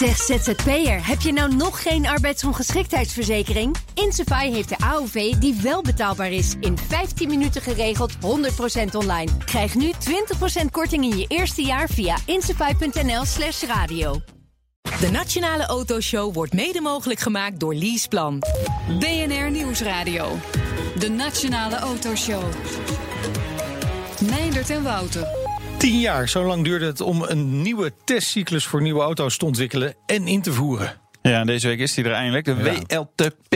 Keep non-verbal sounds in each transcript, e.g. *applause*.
Zeg ZZP'er, heb je nou nog geen arbeidsongeschiktheidsverzekering? Insafai heeft de AOV die wel betaalbaar is. In 15 minuten geregeld, 100% online. Krijg nu 20% korting in je eerste jaar via insafai.nl slash radio. De Nationale Autoshow wordt mede mogelijk gemaakt door Leaseplan. BNR Nieuwsradio. De Nationale Autoshow. Meindert en Wouter. Tien jaar, zo lang duurde het om een nieuwe testcyclus voor nieuwe auto's te ontwikkelen en in te voeren. Ja, deze week is die er eindelijk. De WLTP.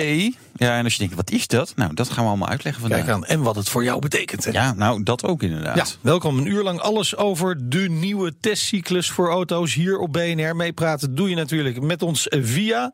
Ja, en als je denkt, wat is dat? Nou, dat gaan we allemaal uitleggen vandaag. Kijk aan, en wat het voor jou betekent. Hè? Ja, nou, dat ook inderdaad. Ja, welkom een uur lang alles over de nieuwe testcyclus voor auto's hier op BNR. Meepraten doe je natuurlijk met ons via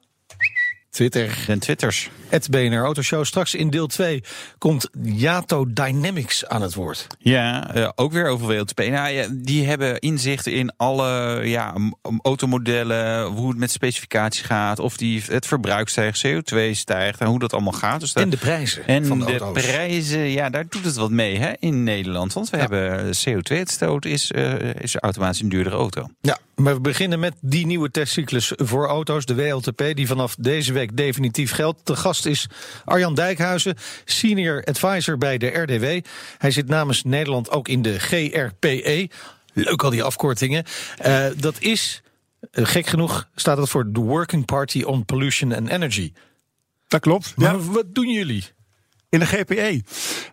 Twitter. En Twitters. Het BNR Autoshow. Straks in deel 2 komt Yato Dynamics aan het woord. Ja, uh, ook weer over WLTP. Nou, ja, die hebben inzicht in alle ja, automodellen, hoe het met specificatie gaat, of die, het verbruik stijgt, CO2 stijgt en hoe dat allemaal gaat. Dus dat, en de prijzen en van de, de auto's. prijzen, ja, daar doet het wat mee hè, in Nederland. Want we Ja. hebben CO2-uitstoot is, uh, is automatisch een duurdere auto. Ja, maar we beginnen met die nieuwe testcyclus voor auto's, de WLTP, die vanaf deze week definitief geldt. De gast is Arjan Dijkhuizen, senior advisor bij de RDW. Hij zit namens Nederland ook in de GRPE. Leuk al die afkortingen. Uh, dat is, uh, gek genoeg, staat het voor The Working Party on Pollution and Energy. Dat klopt. Maar Ja, wat doen jullie? In de GPE.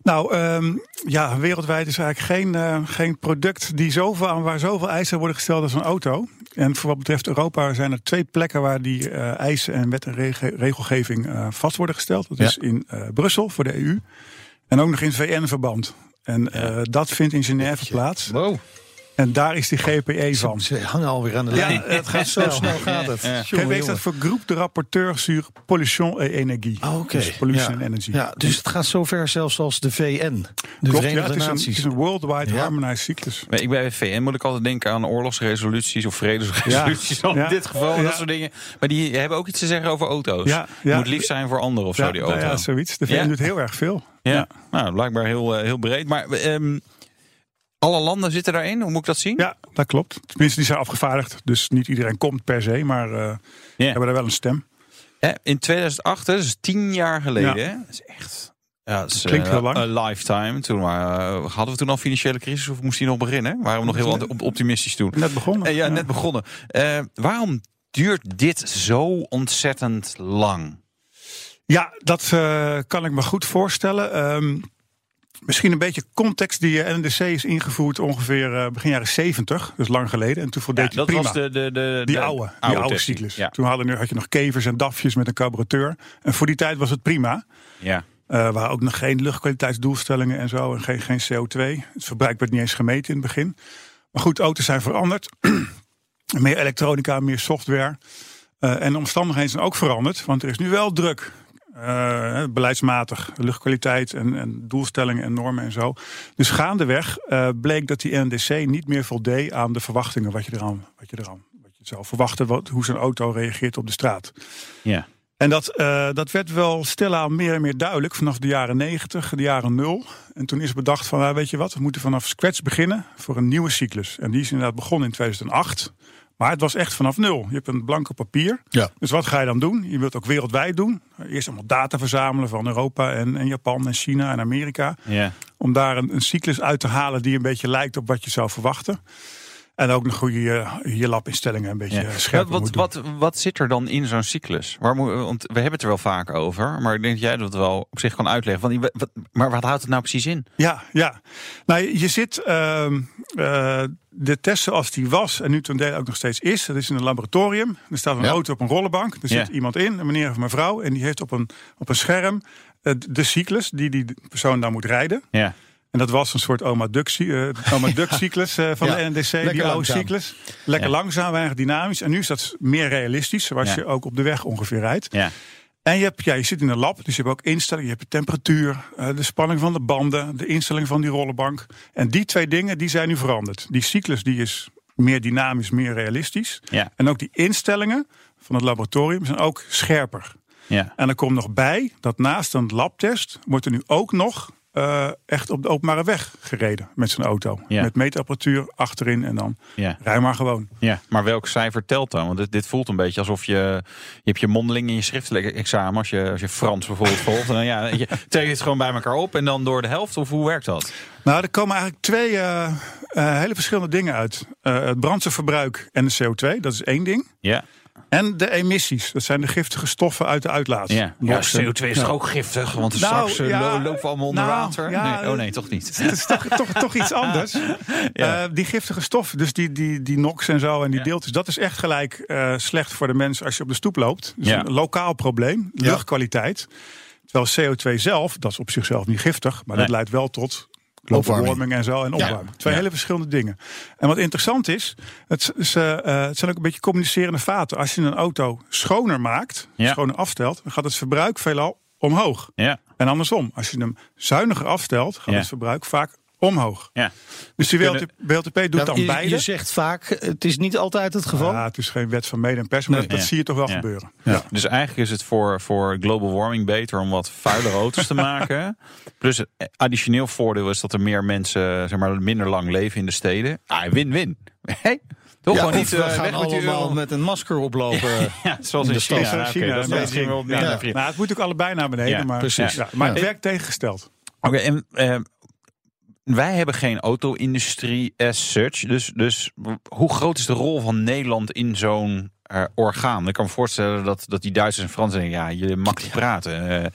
Nou, ehm, ja, wereldwijd is eigenlijk geen, eh, geen product die zoveel, aan waar zoveel eisen worden gesteld als een auto. En voor wat betreft Europa zijn er twee plekken waar die eh, eisen en wet en rege- regelgeving eh, vast worden gesteld. Dat Ja. is in Brussel voor de EU en ook nog in VN-verband. En dat vindt in Genève plaats. Wow, En daar is die GPE van. ze hangen alweer aan de Ja, lijn. het gaat *laughs* zo snel. gaat het. Ja. Jongen, GPE jongen. staat voor Groep de Rapporteur sur Pollution et Energie. Oh, Oké. Dus pollution ja. and energy. Ja, dus het gaat zover zelfs als de VN, de Klopt, ja, Verenigde het, is een, Naties. het is een worldwide Ja. harmonized cyclus. Ik bij VN moet ik altijd denken aan oorlogsresoluties of vredesresoluties. Ja. In Ja. dit geval, Ja. dat soort dingen. Maar die hebben ook iets te zeggen over auto's. Ja, ja. Moet lief zijn voor anderen of zo, die nou auto. ja, zoiets. De VN Ja? doet heel erg veel. Ja, Ja. nou, blijkbaar heel, eh, heel breed. Maar ehm, alle landen zitten daarin, hoe moet ik dat zien? Ja, dat klopt. Tenminste, die zijn afgevaardigd. Dus niet iedereen komt per se, maar eh Ja. hebben daar wel een stem. In 2008, hè, dat is tien jaar geleden. Ja. Dat is echt... Ja, dat is, Klinkt eh, heel lang. Een lifetime. Toen maar, eh, hadden we toen al financiële crisis of moest die nog beginnen? Waren we nog heel op- optimistisch toen? Net begonnen. Eh, ja, net begonnen. Eh, waarom duurt dit zo ontzettend lang? Ja, dat eh, kan ik me goed voorstellen. Ehm, misschien een beetje context. Die eh, NDC is ingevoerd ongeveer eh, begin jaren 70. Dus lang geleden. En toen voldeed hij dat prima. was de, de, de, Die de oude, die oude cyclus. Ja. Toen hadden, had je nog kevers en dafjes met een carburateur. En voor die tijd was het prima. ja. Waren ook nog geen luchtkwaliteitsdoelstellingen en zo. En geen, geen CO2. Het verbruik werd niet eens gemeten in het begin. Maar goed, auto's zijn veranderd. *clears throat* meer elektronica, meer software. En de omstandigheden zijn ook veranderd. Want er is nu wel druk. Eh, beleidsmatig, luchtkwaliteit en, en doelstellingen en normen en zo. Dus gaandeweg eh, bleek dat die NDC niet meer voldeed aan de verwachtingen wat je eraan, wat je eraan wat je zou verwachten, wat, hoe zo'n auto reageert op de straat. ja. En dat, eh, dat werd wel stilaan meer en meer duidelijk vanaf de jaren 90, de jaren 0. En toen is bedacht van, nou, weet je wat, we moeten vanaf scratch beginnen voor een nieuwe cyclus. En die is inderdaad begonnen in 2008. Maar het was echt vanaf nul. Je hebt een blanco papier. Ja. Dus wat ga je dan doen? Je wilt ook wereldwijd doen. Eerst allemaal data verzamelen van Europa en, en Japan en China en Amerika. ja. Om daar een, een cyclus uit te halen die een beetje lijkt op wat je zou verwachten. En ook nog hoe je je labinstellingen een beetje Ja. scherper Wat, wat, wat, zit er dan in zo'n cyclus? Waar moet, want we hebben het er wel vaak over, maar ik denk dat jij dat wel op zich kan uitleggen. Want, wat, maar wat houdt het nou precies in? Ja, ja. Nou, je- zit ehm, eh, de test zoals die was en nu ten dele ook nog steeds is. Dat is in een laboratorium. Er staat een Ja. auto op een rollenbank. Er Ja. zit iemand in, een meneer of mevrouw, en die heeft op een, op een scherm eh, de cyclus die die persoon dan moet rijden. Ja. En dat was een soort oma Duck, eh, oma *laughs* Duck cyclus eh, van Ja, de NDC, die oude cyclus. Lekker Ja. langzaam, weinig dynamisch. En nu is dat meer realistisch, zoals Ja. je ook op de weg ongeveer rijdt. Ja. En je, hebt, ja, je zit in een lab, dus je hebt ook instellingen. Je hebt de temperatuur, eh, de spanning van de banden, de instelling van die rollenbank. En die twee dingen die zijn nu veranderd. Die cyclus die is meer dynamisch, meer realistisch. En ook die instellingen van het laboratorium zijn ook scherper. Ja. En er komt nog bij dat naast een labtest wordt er nu ook nog eh, echt op de openbare weg gereden met zijn auto. Ja. Met meetapparatuur achterin en dan Ja. rij maar gewoon. Ja, maar welk cijfer telt dan? Want dit, dit voelt een beetje alsof je... Je hebt je mondeling in je schriftelijk examen. Als je, als je Frans bijvoorbeeld volgt. Dan ja, je teken het gewoon bij elkaar op en dan door de helft. Of hoe werkt dat? Nou, er komen eigenlijk twee eh, eh, hele verschillende dingen uit. Het brandstofverbruik en de CO2, dat is één ding. Ja, En de emissies, dat zijn de giftige stoffen uit de uitlaat. ja. ja NOx en- CO2 is toch ook giftig? Want Nou, straks ja, lo- lopen we allemaal onder nou, water. ja, nee, oh nee, toch niet. Het is toch, toch, toch iets *laughs* anders. Ja. Eh, die giftige stoffen, dus die, die, die NOx en zo en die Ja. deeltjes, dat is echt gelijk eh, slecht voor de mens als je op de stoep loopt. Dus Ja. een lokaal probleem, Ja. luchtkwaliteit. Terwijl CO2 zelf, dat is op zichzelf niet giftig, maar dat leidt wel tot Opwarming. warming en zo en opwarming. Twee Ja. hele verschillende dingen. En wat interessant is, het, is, eh, eh, het zijn ook een beetje communicerende vaten. Als je een auto schoner maakt, Ja. schoner afstelt, dan gaat het verbruik veelal omhoog. Ja, En andersom, als je hem zuiniger afstelt, gaat het verbruik vaak omhoog. ja. Dus die WLTP, WLTP doet Ja, dan je, beide. je zegt vaak, het is niet altijd het geval. Ja, het is geen wet van mede en pers, maar Nee. dat, Ja. zie je toch wel Ja. gebeuren. Ja. Dus eigenlijk is het voor, voor global warming beter om wat vuilere auto's te *laughs* maken. Plus het additioneel voordeel is dat er meer mensen zeg maar, minder lang leven in de steden. Ah, win-win. Hey, toch Ja, gewoon niet we eh, gaan weg met die allemaal met een masker oplopen. *laughs* Ja, zoals in in de stad. China. China, dat misschien wel Ja. Nou, het moet ook allebei naar beneden, Ja, maar, precies. Ja, maar het werkt tegengesteld. Oké, en eh, wij hebben geen auto-industrie as such. Dus, dus hoe groot is de rol van Nederland in zo'n eh, orgaan? Ik kan me voorstellen dat, dat die Duitsers en Fransen denken, ja, je mag niet praten. Eh,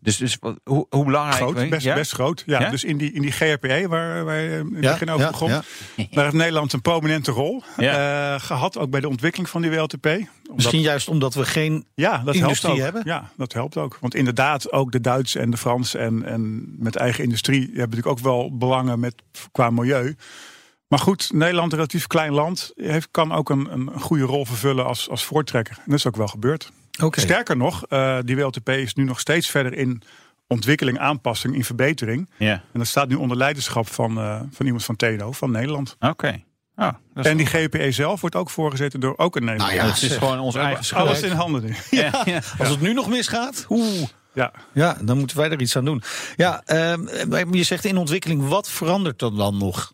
dus, dus wat- hoe, hoe belangrijk... Groot, best, ja? best groot. Ja, Ja? Dus in die, in die GRPE, waar, je in het Ja, begin over ja, begon, ja. *laughs* daar heeft Nederland een prominente rol Ja. eh, gehad, ook bij de ontwikkeling van die WLTP. Omdat, Misschien juist omdat we geen... ja, dat helpt industrie ook. hebben? Ja, dat helpt ook. Want inderdaad, ook de Duitsers en de Fransen en, en met eigen industrie hebben natuurlijk ook wel belangen met, qua milieu. Maar goed, Nederland, een relatief klein land, heeft, kan ook een, een goede rol vervullen als, als voortrekker. En dat is ook wel gebeurd. Oké. Sterker nog, eh, die WLTP is nu nog steeds verder in ontwikkeling, aanpassing, in verbetering. Ja, En dat staat nu onder leiderschap van, eh, van iemand van TEDO, van Nederland. oké. Oh, is En die GPE zelf wordt ook voorgezeten door ook een Nederlander. Nou ja, het is zeg. gewoon ons eigen schuld. Alles in handen nu. Ja, ja. Als het nu nog misgaat, oeh. Ja. Ja, dan moeten wij er iets aan doen. Ja, ehm, je zegt in ontwikkeling, wat verandert er dan nog?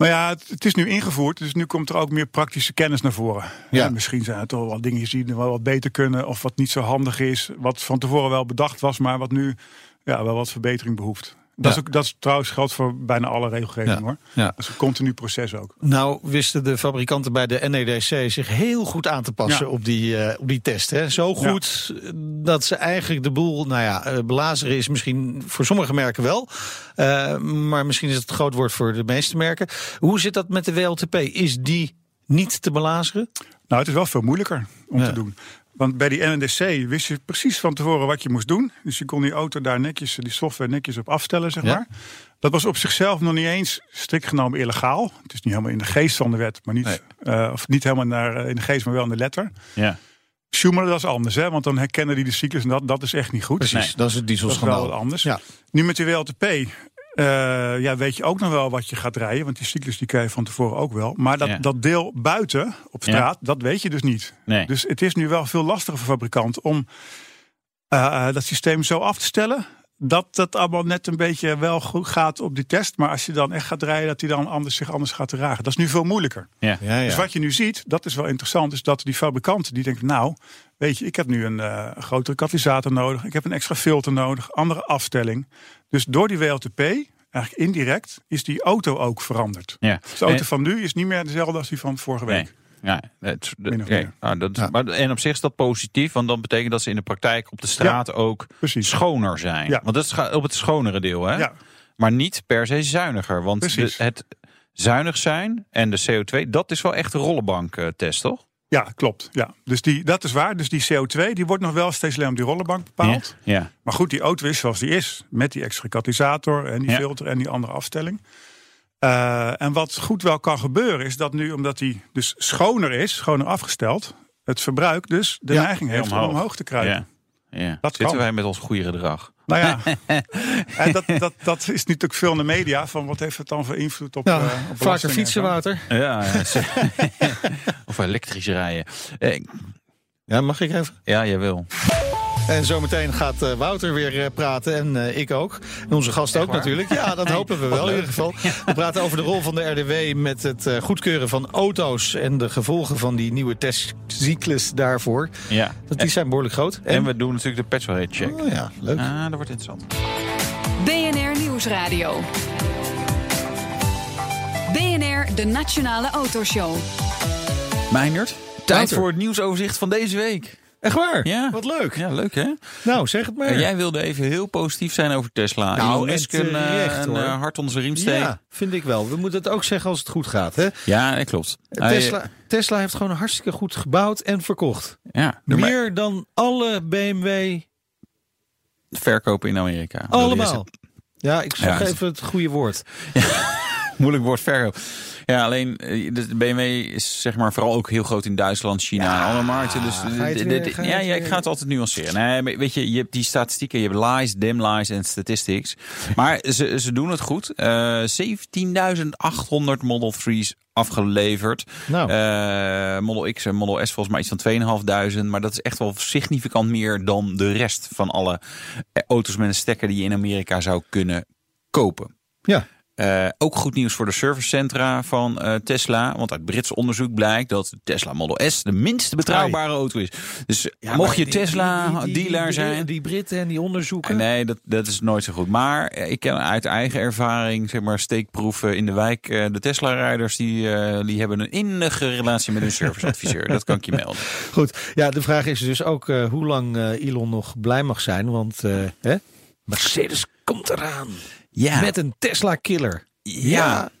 Nou ja, het, het is nu ingevoerd, dus nu komt er ook meer praktische kennis naar voren. Ja. Misschien zijn het wel wat dingen die wel wat beter kunnen, of wat niet zo handig is, wat van tevoren wel bedacht was, maar wat nu ja, wel wat verbetering behoeft. Dat, Ja. is ook, dat is trouwens geldt voor bijna alle regelgeving Ja. hoor. Ja. Dat is een continu proces ook. Nou, wisten de fabrikanten bij de NEDC zich heel goed aan te passen op, die, eh, op die test. Hè? Zo goed eh, dat ze eigenlijk de boel, nou ja, eh, belazeren is misschien voor sommige merken wel. Maar misschien is het groot woord voor de meeste merken. Hoe zit dat met de WLTP? Is die niet te belazeren? Nou, het is wel veel moeilijker om Ja. te doen. Want bij die NNDC wist je precies van tevoren wat je moest doen. Dus je kon die auto daar netjes, die software netjes op afstellen, zeg Ja. maar. Dat was op zichzelf nog niet eens strikt genomen illegaal. Het is niet helemaal in de geest van de wet, maar niet, Nee. eh, of niet helemaal naar, eh, in de geest, maar wel in de letter. ja. Schumacher, dat is anders, hè? want dan herkennen die de cyclus en dat, dat is echt niet goed. Precies, Nee. dat is het Dat is wel dieselschandaal. wat anders. Ja. Nu met die WLTP eh, ja, weet je ook nog wel wat je gaat rijden. Want die cyclus die krijg je van tevoren ook wel. Maar dat, Ja. dat deel buiten op straat, dat weet je dus niet. Nee. Dus het is nu wel veel lastiger voor fabrikant om eh, eh, dat systeem zo af te stellen. Dat het allemaal net een beetje wel goed gaat op die test. Maar als je dan echt gaat rijden, dat hij dan anders, zich anders gaat dragen. Dat is nu veel moeilijker. Ja. Ja, ja. Dus wat je nu ziet, dat is wel interessant, is dat die fabrikanten die denken, nou, weet je, ik heb nu een eh, grotere katalysator nodig, ik heb een extra filter nodig, andere afstelling. Dus door die WLTP, eigenlijk indirect, is die auto ook veranderd. Ja. Dus de auto En- van nu is niet meer dezelfde als die van vorige Nee. Ja, het. Nou, dat, Ja. maar, en op zich is dat positief, want dan betekent dat ze in de praktijk op de straat ook Precies. schoner zijn. Ja. Want dat is op het schonere deel, hè? Maar niet per se zuiniger. Want de- het zuinig zijn en de CO2, dat is wel echt een rollenbanktest, toch? ja klopt. Ja. Dus die, dat is waar. Dus die CO2 die wordt nog wel steeds alleen op die rollenbank bepaald. Ja. Maar goed, die auto is zoals die is. Met die extra katalysator en die filter en die andere afstelling. Eh, en wat goed wel kan gebeuren is dat nu, omdat die dus schoner is, schoner afgesteld, het verbruik dus de Ja, neiging heeft om omhoog. omhoog te kruipen. Ja. ja. Dat Zitten kan. wij met ons goede gedrag? Nou ja, *laughs* en dat, dat, dat is natuurlijk veel in de media van wat heeft het dan voor invloed op, Ja, eh, op vaker belastingen en fietsen, zo. Wouter. Ja, *laughs* of elektrisch rijden. Eh, Ja, mag ik even? ja, jij wil. En zometeen gaat eh, Wouter weer eh, praten en eh, ik ook. En onze gast ook natuurlijk. Ja, dat hopen we wel in ieder geval. We praten over de rol van de RDW met het eh, goedkeuren van auto's... en de gevolgen van die nieuwe testcyclus daarvoor. Ja. Dat, die zijn behoorlijk groot. En we doen natuurlijk de petrolhead check. Oh ja, leuk. Ah, dat wordt interessant. BNR Nieuwsradio. BNR, de Nationale Autoshow. Meindert, tijd Wouter. voor het nieuwsoverzicht van deze week. Echt waar? Ja. Wat leuk. Ja, leuk hè? Nou, zeg het maar. Jij wilde even heel positief zijn over Tesla. Nou, Musk een, eh, terecht, een hoor. eh, hart onder zijn riem steken. Ja, vind ik wel. We moeten het ook zeggen als het goed gaat. Hè? Ja, dat klopt. Hij, Tesla, Tesla heeft gewoon hartstikke goed gebouwd en verkocht. ja, Meer dan alle BMW verkopen in Amerika. allemaal. Ja, ik zoek Ja, even het goede woord. Moeilijk woord verkoop. Ja, alleen eh, de BMW is zeg maar vooral ook heel groot in Duitsland, China en andere markten. Dus weer- ja, ik ga het altijd nuanceren. Nee, weet je, je hebt die statistieken, je hebt lies, dim lies en statistics. Maar ze, ze doen het goed. Eh 17.800 Model 3's afgeleverd. Nou. Eh, Model X en Model S volgens mij iets van 2.500. Maar dat is echt wel significant meer dan de rest van alle auto's met een stekker die je in Amerika zou kunnen kopen. Ja. Eh, ook goed nieuws voor de servicecentra van eh, Tesla. Want uit Brits onderzoek blijkt dat de Tesla Model S de minst betrouwbare auto is. Dus mocht je Tesla-dealer zijn... Die Britten en die onderzoeken. Nee, dat, dat is nooit zo goed. Maar eh, ik ken uit eigen ervaring, zeg maar, steekproeven in de wijk. eh, De Tesla-rijders die, eh, die hebben een innige relatie met hun serviceadviseur. dat kan ik je melden. *laughs* Goed, ja, de vraag is dus ook eh, hoe lang eh, Elon nog blij mag zijn. Want eh, hè? Mercedes komt eraan Ja, met een Tesla-killer. ja. Mm,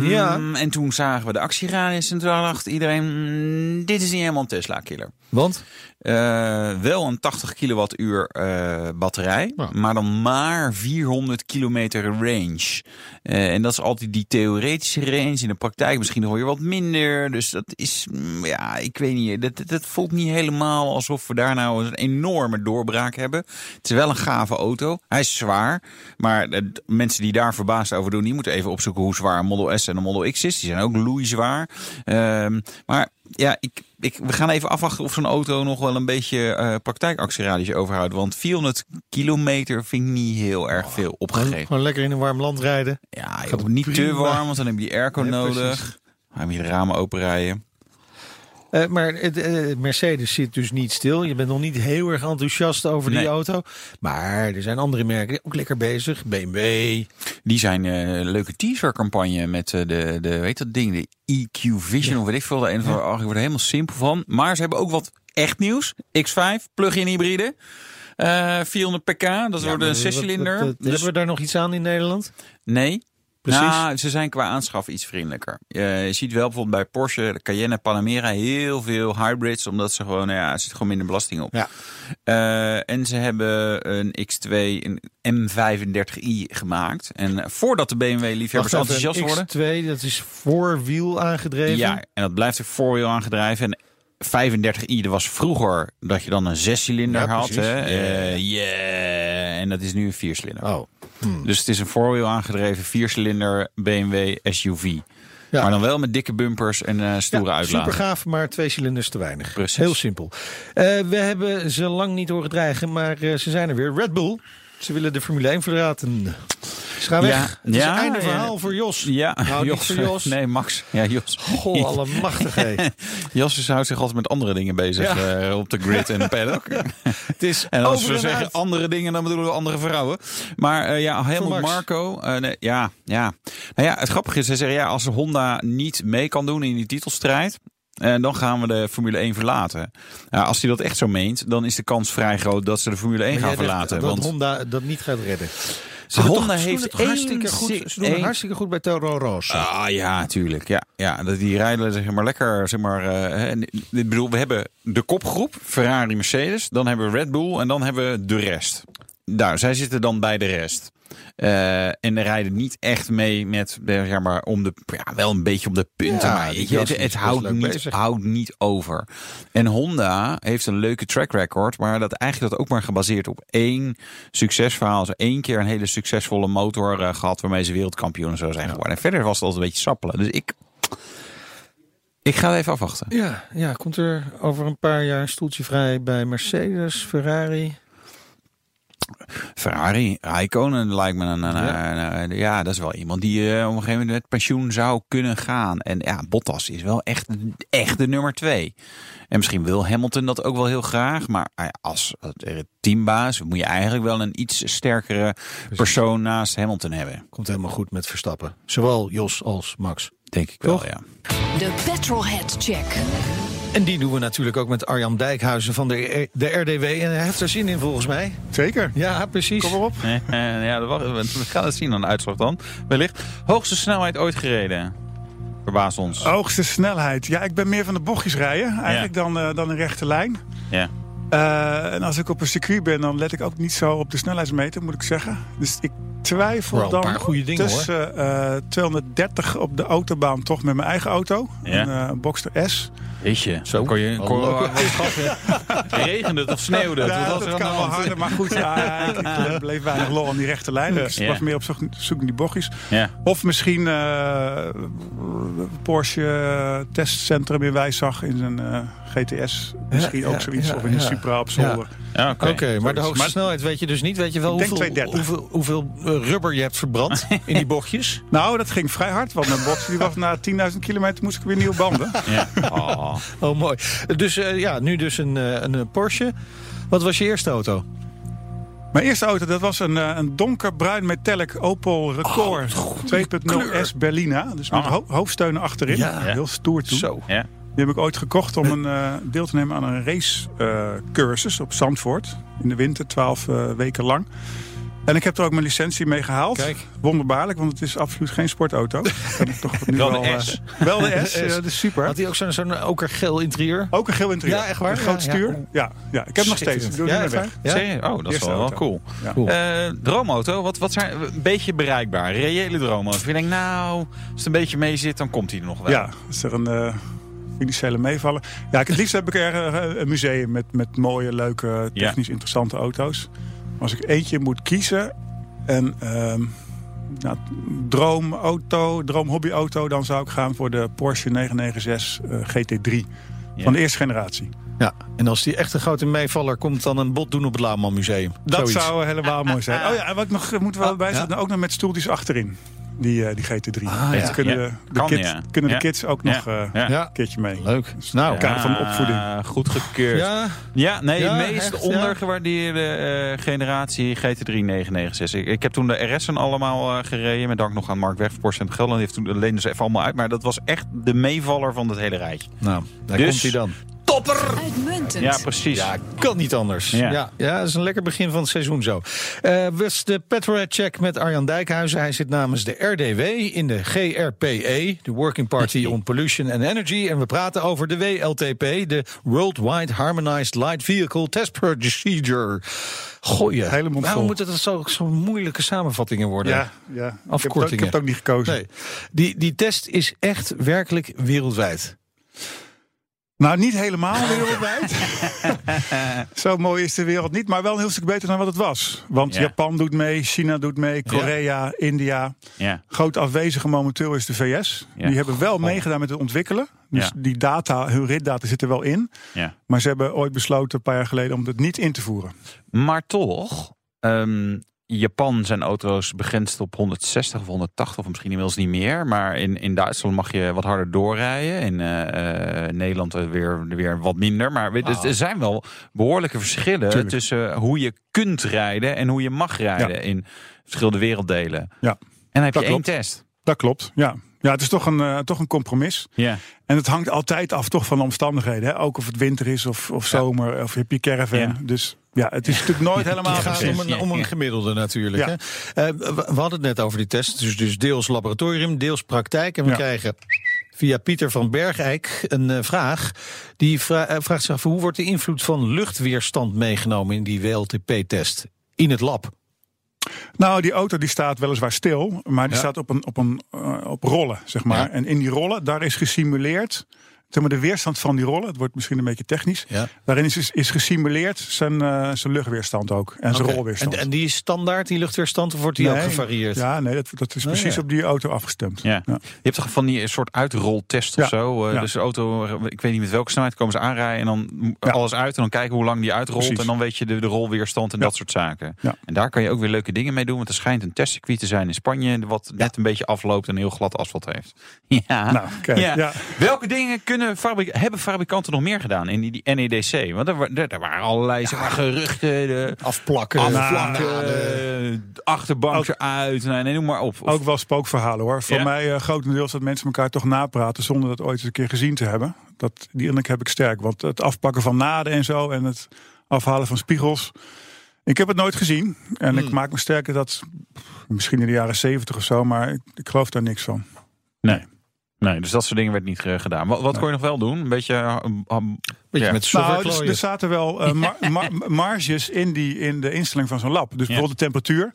Ja. En toen zagen we de actieradius en toen dacht iedereen, mm, dit is niet helemaal een Tesla-killer. Want? Eh, wel een 80 kilowattuur eh, batterij, Ja. maar dan maar 400 kilometer range. Eh, en dat is altijd die theoretische range. In de praktijk misschien nog weer wat minder. Dus dat is, mm, ja, ik weet niet. Dat, dat, dat voelt niet helemaal alsof we daar nou een enorme doorbraak hebben. Het is wel een gave auto. Hij is zwaar. Maar mensen die daar verbaasd over doen, die moeten even opzoeken hoe zwaar een Model S en een Model X is. Die zijn ook loeizwaar. Ehm maar ja, ik, ik, we gaan even afwachten of zo'n auto nog wel een beetje eh praktijkactieradius overhoudt. Want 400 kilometer vind ik niet heel erg veel Gewoon, opgegeven. gewoon lekker in een warm land rijden. Ja, joh, niet te warm, want dan heb je airco nodig. precies. Dan heb je de ramen openrijden. Eh, maar eh, Mercedes zit dus niet stil. Je bent nog niet heel erg enthousiast over die auto. Maar er zijn andere merken ook lekker bezig. BMW. Die zijn eh, een leuke teaser campagne met de, de, weet dat ding, de EQ Vision of weet ik veel. De een van, oh, ik word er helemaal simpel van. Maar ze hebben ook wat echt nieuws. X5, plug-in hybride. Eh 400 pk, dat wordt een zescilinder. Dus- Hebben we daar nog iets aan in Nederland? Nee. Precies. Nou, ze zijn qua aanschaf iets vriendelijker. Eh, je ziet wel bijvoorbeeld bij Porsche, Cayenne, Panamera heel veel hybrids, omdat ze gewoon, nou ja, er zit gewoon minder belasting op. Ja. Eh, en ze hebben een X2, een M35i gemaakt. En voordat de BMW-liefhebbers enthousiast worden, X2, dat is voorwiel aangedreven. ja, en dat blijft ook voorwiel aangedreven. En 35i, dat was vroeger dat je dan een zescilinder Ja, had. Hè? Ja. Eh, yeah. En dat is nu een viercilinder. Oh. Dus het is een voorwiel aangedreven viercilinder BMW SUV. Ja. Maar dan wel met dikke bumpers en eh stoere Ja, uitlaten. super gaaf, maar twee cilinders te weinig. Precies. Heel simpel. Eh, we hebben ze lang niet horen dreigen, maar eh, ze zijn er weer. Red Bull. Ze willen de Formule 1 verlaten. Ze gaan Ja, weg. Het is ja, een einde ja. verhaal voor Jos. Ja, Nou, Jos. voor Jos. Nee, Max. Ja, Jos. Goh, *laughs* allemachtig. hé. Jos is- houdt zich altijd met andere dingen bezig eh, op de grid en de paddock. *laughs* Het is En als we en zeggen uit. andere dingen, dan bedoelen we andere vrouwen. Maar eh, ja, Max. Marco. eh, nee, ja, ja. Nou ja, het grappige is, hij zegt ja, als Honda niet mee kan doen in die titelstrijd. Eh, dan gaan we de Formule 1 verlaten. Nou, als hij dat echt zo meent, dan is de kans vrij groot dat ze de Formule 1 Maar gaan verlaten. Dat want Honda dat niet gaat redden. Ze doen Honda toch- heeft het hartstikke goed. Ze doen het hartstikke goed bij Toro Rosso. Ah ja, natuurlijk. Ja, ja, dat die rijden zeg maar lekker. Zeg maar, eh, en ik bedoel, we hebben de kopgroep, Ferrari, Mercedes. Dan hebben we Red Bull en dan hebben we de rest. Daar, zij zitten dan bij de rest. Eh, en rijden niet echt mee met, eh, zeg maar, om de, ja, wel een beetje om de punten. Ja, maar je, het, het houdt, niet, houdt niet over. En Honda heeft een leuke track record, maar dat eigenlijk dat ook maar gebaseerd op één succesverhaal. Ze één keer een hele succesvolle motor eh, gehad waarmee ze wereldkampioen en zo zijn geworden. En verder was het altijd een beetje sappelen. Dus ik, Ik ga even afwachten. Ja, ja, komt er over een paar jaar een stoeltje vrij bij Mercedes, Ferrari? Ferrari, Raikkonen lijkt me een, een, Ja. een- een- ja, dat is wel iemand die eh, op een gegeven moment met pensioen zou kunnen gaan. En ja, Bottas is wel echt, echt de nummer twee. En misschien wil Hamilton dat ook wel heel graag. Maar eh, als teambaas moet je eigenlijk wel een iets sterkere persoon naast Hamilton hebben. Komt helemaal goed met Verstappen. Zowel Jos als Max. Denk ik Toch? wel, ja. De Petrolhead Check. En die doen we natuurlijk ook met Arjan Dijkhuizen van de, de RDW. En hij heeft er zin in volgens mij. Zeker. Ja, precies. Kom maar op. Eh, ja, we gaan het zien aan de uitslag dan. Wellicht. Hoogste snelheid ooit gereden. Verbaast ons. Hoogste snelheid. Ja, ik ben meer van de bochtjes rijden eigenlijk dan, eh, dan een rechte lijn. Ja. Eh, en als ik op een circuit ben, dan let ik ook niet zo op de snelheidsmeter, moet ik zeggen. Dus ik twijfel een dan paar goede dingen, tussen eh, 230 op de autobaan toch met mijn eigen auto. Ja. Een Boxster S. Weet je, Zo. kon je, kon, Hallo. *laughs* regende het of sneeuwde het? Ja, was dat kan wel harder, maar goed, ja, *laughs* ik, bleef weinig lol aan die rechte lijn. Dus ik Ja. was meer op zoek, zoek naar die bochtjes. Ja. Of misschien eh, Porsche testcentrum in Wijzag in zijn eh, GTS. Misschien Ja, ook ja, zoiets. ja, of in een ja. Supra op zolder. Ja, oké. Maar de hoogste Maar- snelheid weet je dus niet. Weet je wel Ik denk hoeveel, 230. hoeveel, hoeveel eh, rubber je hebt verbrand *laughs* in die bochtjes? Nou, dat ging vrij hard. Want mijn box die was na 10.000 kilometer moest ik weer nieuwe banden. Ja. Oh. Oh, mooi. Dus eh, ja, nu dus een, eh, een eh, Porsche. Wat was je eerste auto? Mijn eerste auto, dat was een, eh, een donkerbruin metallic Opel Record 2.0 S Berlina. Dus met Ah. ho- hoofdsteunen achterin. Ja. Heel stoer toen. Zo. Ja. Die heb ik ooit gekocht om een, eh, deel te nemen aan een racecursus op Zandvoort. In de winter, 12 eh, weken lang. En ik heb er ook mijn licentie mee gehaald. Kijk. Wonderbaarlijk, want het is absoluut geen sportauto. Toch nu Wel de eh, S. wel de S, S. *laughs* ja, dat is super. Had hij ook zo'n zo'n okergeel interieur? Ook een geel interieur. Ja, echt waar? Een groot Ja, stuur. Ja, ja, ik heb nog steeds. Ik doe Ja, weg. Ja? Oh, dat is wel, wel cool. Cool. Eh, droomauto, wat, wat zijn een beetje bereikbaar? Reële droomauto. Of je denkt, nou, als het een beetje mee zit, dan komt hij er nog wel. Ja, is er een eh, financiële meevallen. Ja, ik- het liefst heb ik er eh, een museum met, met mooie, leuke, technisch interessante auto's. Als ik eentje moet kiezen en ehm nou, droomauto, droomhobbyauto, dan zou ik gaan voor de Porsche 996 eh, GT3 Ja. van de eerste generatie. Ja, en als die echt een grote meevaller komt, dan een bot doen op het Lauwman Museum. Dat Zoiets. zou helemaal mooi zijn. *laughs* Oh ja, en wat ik nog eh, moet wel Ah, bij ja. ook nog met stoeltjes achterin. Die, eh, die GT3. Ah, ja. kunnen, Ja. de, kids, ja. kunnen Ja. de kids ook Ja. nog eh, een keertje mee. leuk. Nou, kader van opvoeding. goed gekeurd. Ja, ja, nee, Ja, de meest echt, ondergewaardeerde eh, generatie GT3 996. Ik, ik heb toen de RS'en allemaal eh, gereden. Met dank nog aan Mark Weg, Porsche en Gelderland. Die heeft toen leende ze even allemaal uit. Maar dat was echt de meevaller van het hele rijtje. nou, daar Dus- komt hij dan. Topper! Uitmuntend. Ja, precies. Ja, kan niet anders. Ja. Ja, ja, dat is een lekker begin van het seizoen zo. Eh was de Petrohead Check met Arjan Dijkhuizen. Hij zit namens de RDW in de GRPE, de Working Party *laughs* on Pollution and Energy. En we praten over de WLTP, de Worldwide Harmonized Light Vehicle Test Procedure. Goeie. Hele mond Waarom moeten dat zo, zo moeilijke samenvattingen worden? Ja, ja. Ik heb, het ook, Afkortingen. ik heb het ook niet gekozen. Nee. Die, die test is echt werkelijk wereldwijd. Nou, niet helemaal wereldwijd. *laughs* Zo mooi is de wereld niet, maar wel een heel stuk beter dan wat het was. Want Ja. Japan doet mee, China doet mee, Korea, India. Ja. Groot afwezige momenteel is de VS. Die hebben wel meegedaan met het ontwikkelen. Dus die data, hun ritdata zit er wel in. ja. Maar ze hebben ooit besloten, een paar jaar geleden, om het niet in te voeren. Maar toch, Japan zijn auto's begrensd op 160 of 180 of misschien inmiddels niet meer. Maar in, in Duitsland mag je wat harder doorrijden. In eh, eh, Nederland weer, weer wat minder. Maar Ah. er zijn wel behoorlijke verschillen Tuurlijk. tussen hoe je kunt rijden en hoe je mag rijden in verschillende werelddelen. Ja, En dan heb Dat je één test. dat klopt. Ja, ja het is toch een, eh, toch een compromis. Ja. En het hangt altijd af toch van de omstandigheden. Hè? Ook of het winter is of, of zomer of heb je caravan. Ja. Dus ja, het is natuurlijk nooit helemaal *laughs* Het gaat om een, om een gemiddelde natuurlijk. Ja. Hè? Eh, we, we hadden het net over die test. Dus, dus deels laboratorium, deels praktijk. En we Ja. krijgen via Pieter van Bergijk een eh, vraag. Die vra- vraagt zich af hoe wordt de invloed van luchtweerstand meegenomen in die WLTP-test? In het lab. Nou, die auto die staat weliswaar stil, maar die Ja. staat op, een, op, een, eh, op rollen, zeg maar. Ja. En in die rollen, daar is gesimuleerd zeg maar, de weerstand van die rollen. Het wordt misschien een beetje technisch. Ja. Daarin is, is gesimuleerd zijn, eh, zijn luchtweerstand ook. En zijn rolweerstand. En, en die is standaard, die luchtweerstand, of wordt die ook Nee, gevarieerd? Ja, nee, dat, dat is Oh, precies ja. op die auto afgestemd. Ja. Je hebt toch van die soort uitroltest of zo? Eh, Ja. Dus de auto, ik weet niet met welke snelheid komen ze aanrijden en dan alles uit en dan kijken hoe lang die uitrolt Precies. en dan weet je de, de rolweerstand en Ja. dat soort zaken. Ja. En daar kan je ook weer leuke dingen mee doen, want er schijnt een testcircuit te zijn in Spanje wat net een beetje afloopt en heel glad asfalt heeft. *laughs* Ja. Nou, ja. Welke dingen kunnen fabri- hebben fabrikanten nog meer gedaan in die, die NEDC? Want er, wa- er, er waren allerlei zeg maar, geruchten, de Afplakken. afvlakken, naden. de achterbank eruit, nee, nee, noem maar op. Of- Ook wel spookverhalen hoor. Voor Ja? mij eh, grotendeels dat mensen elkaar toch napraten zonder dat ooit eens een keer gezien te hebben. Dat, die indruk heb ik sterk. Want het afpakken van naden en zo en het afhalen van spiegels. Ik heb het nooit gezien. En ik maak me sterker dat misschien in de jaren zeventig of zo, maar ik, ik geloof daar niks van. Nee. Nee, dus dat soort dingen werd niet eh, gedaan. Wat, wat kon je nog wel doen? Een beetje. um, Beetje ja. met software Nou, dus, er zaten wel eh, *laughs* mar- mar- marges in, die, in de instelling van zo'n lab. Dus bijvoorbeeld de temperatuur.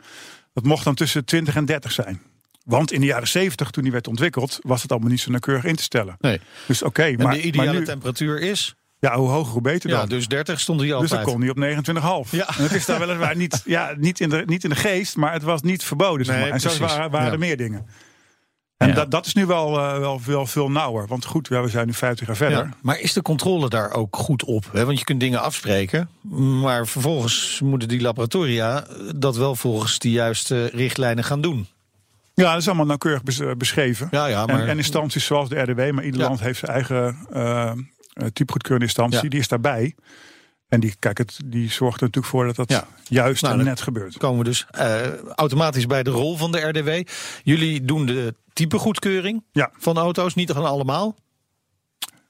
Dat mocht dan tussen 20 en 30 zijn. Want in de jaren 70, toen die werd ontwikkeld, was het allemaal niet zo nauwkeurig in te stellen. Nee. Dus oké, En maar, de ideale maar nu, temperatuur is? ja, hoe hoger hoe beter dan. Ja, dus 30 stond hij dus altijd. dan kon hij op 29,5. Ja. En het is daar weliswaar niet, ja, niet, in de, niet in de geest, maar het was niet verboden. Zeg Nee, maar. En zo waren, waren Ja. er meer dingen. En Ja. dat, dat is nu wel, eh, wel, wel veel nauwer. Want goed, ja, we zijn nu 50 jaar verder. Ja, maar is de controle daar ook goed op? Hè? Want je kunt dingen afspreken, maar vervolgens moeten die laboratoria dat wel volgens die juiste richtlijnen gaan doen. Ja, dat is allemaal nauwkeurig eh, beschreven. Ja, ja, maar En, en instanties zoals de RDW, maar ieder land heeft zijn eigen eh, typegoedkeurende instantie, die is daarbij. En die, kijk, het, die zorgt er natuurlijk voor dat dat Ja. juist Nou, en net gebeurt. komen we dus eh, automatisch bij de rol van de RDW. Jullie doen de typegoedkeuring Ja. van auto's, niet van allemaal.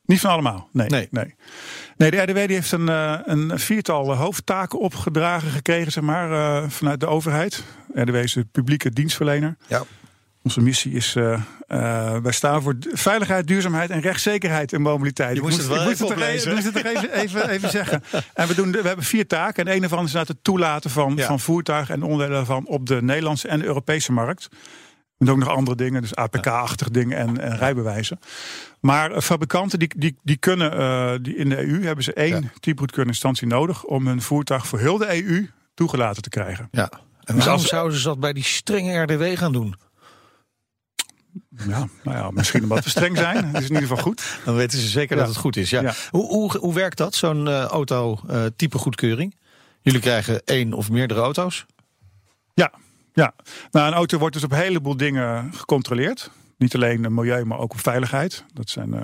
Niet van allemaal, nee. Nee. Nee, nee. de RDW die heeft een, eh, een viertal hoofdtaken opgedragen gekregen, zeg maar, eh, vanuit de overheid. RDW is de publieke dienstverlener. Ja. Onze missie is, eh, eh, wij staan voor veiligheid, duurzaamheid en rechtszekerheid in mobiliteit. Je Ik moest het wel ik even het moest het even, even, even zeggen. En we, doen, we hebben vier taken. En een daarvan is inderdaad het toelaten van, Ja. van voertuigen en onderdelen daarvan op de Nederlandse en de Europese markt. Doen ook nog andere dingen, dus APK-achtige dingen en, en rijbewijzen. Maar eh, fabrikanten die, die, die kunnen, die in de EU hebben ze één Ja. typegoedkeurende instantie nodig om hun voertuig voor heel de EU toegelaten te krijgen. Ja. En Dus waarom als- zouden ze dat bij die strenge RDW gaan doen? Ja, nou ja, misschien omdat we streng zijn. Dat is in ieder geval goed. Dan weten ze zeker Ja. dat het goed is. Ja. Ja. Hoe, hoe, hoe werkt dat, zo'n eh, auto eh, type goedkeuring? Jullie krijgen één of meerdere auto's. Ja, ja. Nou, een auto wordt dus op een heleboel dingen gecontroleerd. Niet alleen het milieu, maar ook op veiligheid. Dat zijn eh,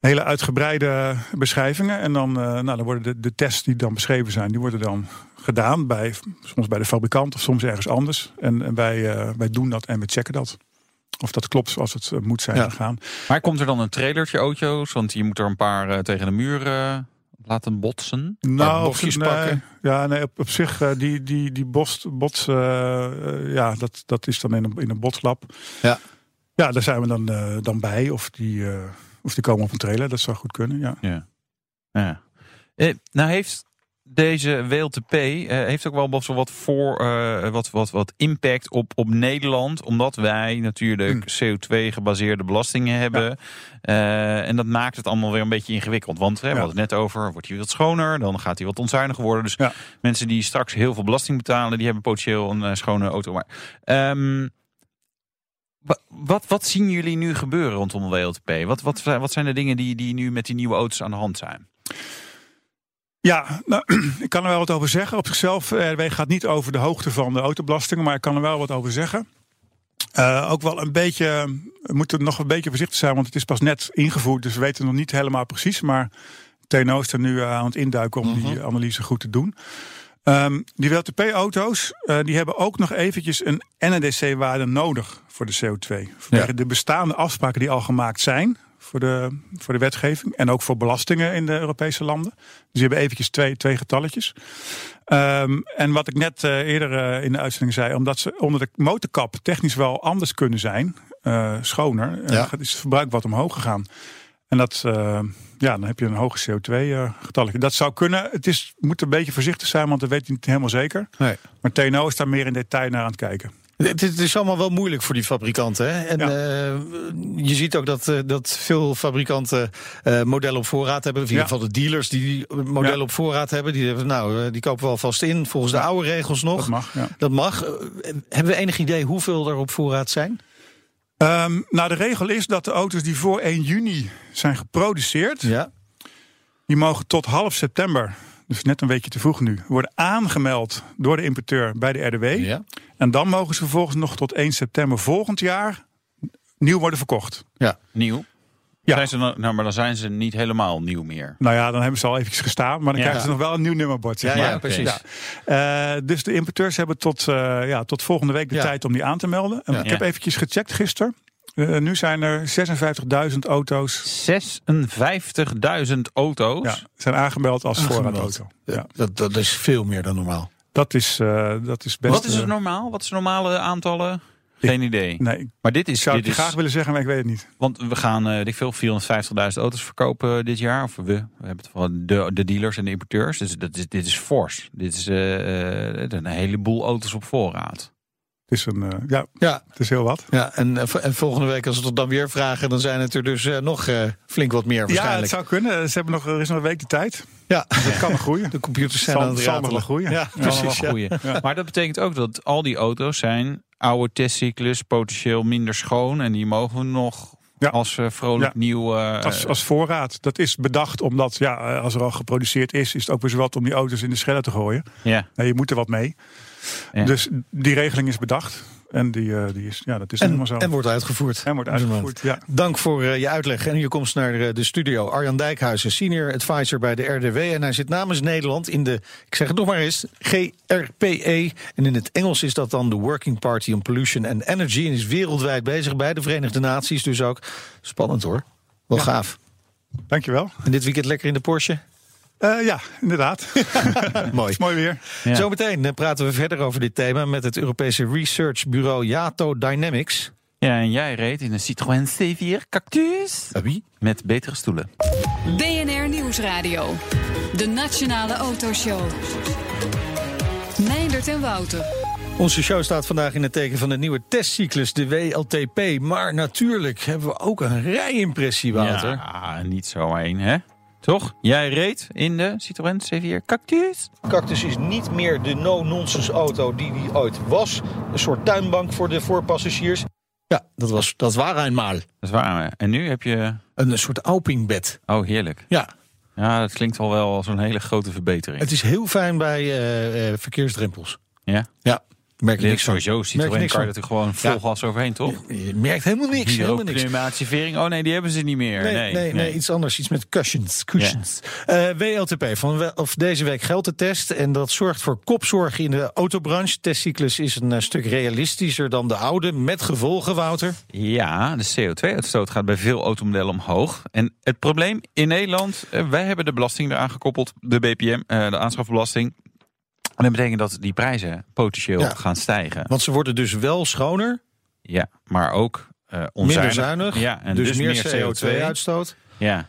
hele uitgebreide beschrijvingen. En dan, nou, dan worden de, de tests die dan beschreven zijn, die worden dan gedaan. Bij, soms bij de fabrikant of soms ergens anders. En, en wij, wij doen dat en we checken dat. Of dat klopt zoals het eh, moet zijn Ja. gegaan. Maar komt er dan een trailertje auto's? Want je moet er een paar eh, tegen de muur eh, laten botsen. Nou, bochtjes nee, pakken. Ja, nee, op, op zich, eh, die, die, die bots, bots, eh, eh, ja, dat, dat is dan in een, in een botslab. Ja. Ja, daar zijn we dan, eh, dan bij. Of die, eh, of die komen op een trailer, dat zou goed kunnen, ja. Ja. ja. Eh, nou heeft deze WLTP eh, heeft ook wel wel wat voor eh, wat, wat, wat impact op, op Nederland. Omdat wij natuurlijk CO2 gebaseerde belastingen hebben. Eh, en dat maakt het allemaal weer een beetje ingewikkeld. Want hè, we hadden het net over, wordt hij wat schoner, dan gaat hij wat onzuiniger worden. Dus mensen die straks heel veel belasting betalen, die hebben potentieel een schone auto. Maar ehm, wa- wat, wat zien jullie nu gebeuren rondom de WLTP? Wat, wat, wat zijn de dingen die, die nu met die nieuwe auto's aan de hand zijn? Ja, nou, *clears throat* ik kan er wel wat over zeggen. Op zichzelf, eh, RW gaat niet over de hoogte van de autobelastingen, maar ik kan er wel wat over zeggen. Eh, ook wel een beetje, we moeten nog een beetje voorzichtig zijn, want het is pas net ingevoerd, dus we weten nog niet helemaal precies. Maar TNO is er nu eh, aan het induiken om die analyse goed te doen. Ehm, die WLTP-auto's, die hebben ook nog eventjes een NEDC-waarde nodig voor de CO2. Vanwege de bestaande afspraken die al gemaakt zijn voor de, voor de wetgeving. En ook voor belastingen in de Europese landen. Dus die hebben eventjes twee, twee getalletjes. Ehm, en wat ik net eh, eerder eh, in de uitzending zei, omdat ze onder de motorkap technisch wel anders kunnen zijn, eh, schoner, Ja. is het verbruik wat omhoog gegaan. En dat, ja, dan heb je een hoger CO2-getalletje. Dat zou kunnen. Het is, moet een beetje voorzichtig zijn, want dat weet je niet helemaal zeker. Nee. Maar TNO is daar meer in detail naar aan het kijken. Het, het is allemaal wel moeilijk voor die fabrikanten. Hè? En Ja. eh, je ziet ook dat, eh, dat veel fabrikanten eh, modellen op voorraad hebben. In ieder geval de dealers die modellen Ja. op voorraad hebben. Die, hebben, nou, die kopen we alvast in volgens de oude regels nog. Dat mag, ja. Dat mag. Hebben we enig idee hoeveel er op voorraad zijn? Ehm, nou, de regel is dat de auto's die voor 1 juni zijn geproduceerd, Ja. die mogen tot half september, dus net een weekje te vroeg nu, worden aangemeld door de importeur bij de RDW. Ja. En dan mogen ze vervolgens nog tot 1 september volgend jaar nieuw worden verkocht. ja. Nieuw? Ja. Zijn ze dan, nou, maar dan zijn ze niet helemaal nieuw meer. Nou ja, dan hebben ze al eventjes gestaan, maar dan Ja. krijgen ze nog wel een nieuw nummerbord. Zeg Ja, maar. ja, precies. Ja. Eh, dus de importeurs hebben tot, eh, ja, tot volgende week de Ja. tijd om die aan te melden. En Ja. Ik heb eventjes gecheckt gisteren. Eh, nu zijn er 56.000 auto's 56.000 auto's. ja, zijn aangemeld als voorraadauto. Ja. Dat, dat is veel meer dan normaal. Dat, is, eh, dat is best... Wat is het eh, normaal? Wat is de normale aantallen? Geen idee. Nee, ik Maar dit is, zou dit het je is graag willen zeggen, maar ik weet het niet. want we gaan eh ik veel 450.000 auto's verkopen dit jaar. Of we, we hebben het van de, de dealers en de importeurs. Dus dat is, dit is fors. Dit is eh, eh, een heleboel auto's op voorraad. Het is, een, eh, ja, Ja, het is heel wat. ja en, eh, en volgende week als we het dan weer vragen... dan zijn het er dus eh, nog eh, flink wat meer Ja, waarschijnlijk. het zou kunnen. Ze hebben nog, er is nog een week de tijd. Ja, Dat kan nog groeien. *laughs* de computers zijn Zal- aan het zal nog groeien. Ja, Ja, precies. Ja. Maar dat betekent ook dat al die auto's zijn oude testcyclus, potentieel minder schoon. En die mogen we nog Ja. als eh, vrolijk Ja. nieuw... eh, Als, als voorraad. Dat is bedacht omdat, ja, als er al geproduceerd is, is het ook weer zo wat om die auto's in de schredder te gooien. ja. Nee, je moet er wat mee. Ja. Dus die regeling is bedacht. En die, eh, die is, ja, dat is En, helemaal zo. en wordt uitgevoerd. En wordt uitgevoerd. Ja. Dank voor eh, je uitleg en je komst naar eh, de studio. Arjan Dijkhuizen, senior advisor bij de RDW. En hij zit namens Nederland in de, ik zeg het nog maar eens, GRPE. En in het Engels is dat dan de Working Party on Pollution and Energy. En is wereldwijd bezig bij de Verenigde Naties dus ook. Spannend hoor. Wel gaaf. Dankjewel. En dit weekend lekker in de Porsche? Eh ja, inderdaad. *laughs* Mooi. Mooi weer. Ja. Zometeen eh, praten we verder over dit thema met het Europese researchbureau Yato Dynamics. ja, en jij reed in een Citroën C4 Cactus. Wie? Met betere stoelen. BNR Nieuwsradio. De Nationale Autoshow. Meindert en Wouter. Onze show staat vandaag in het teken van de nieuwe testcyclus, de WLTP. Maar natuurlijk hebben we ook een rijimpressie, Wouter. Ja, niet zo één, hè? Toch? Jij reed in de Citroën C4 Cactus. Cactus is niet meer de no-nonsense auto die die ooit was. Een soort tuinbank voor de voorpassagiers. Ja, dat was dat waren eenmaal. Dat is waar. En nu heb je... Een soort Alpingbed. Oh, heerlijk. Ja, Ja, dat klinkt al wel als een hele grote verbetering. het is heel fijn bij eh, eh, verkeersdrempels. Ja? Ja, merk je niks sowieso. Citroën kan van. natuurlijk gewoon vol gas overheen, toch? Je merkt helemaal niks. Helemaal niks. Klimatisering. Oh nee, die hebben ze niet meer. Nee, Nee, nee, nee, iets anders. Iets met cushions. cushions. Eh, WLTP, van of deze week geldt de test. En dat zorgt voor kopzorg in de autobranche. Testcyclus is een eh, stuk realistischer dan de oude. Met gevolgen, Wouter. Ja, de CO2-uitstoot gaat bij veel automodellen omhoog. En het probleem in Nederland, eh, wij hebben de belasting eraan gekoppeld, de BPM, de aanschafbelasting. En dat betekent dat die prijzen potentieel Ja. gaan stijgen. Want ze worden dus wel schoner. Ja, maar ook eh onzuinig. Minder zuinig. Ja, en dus, dus, meer, meer CO2-uitstoot. Ja,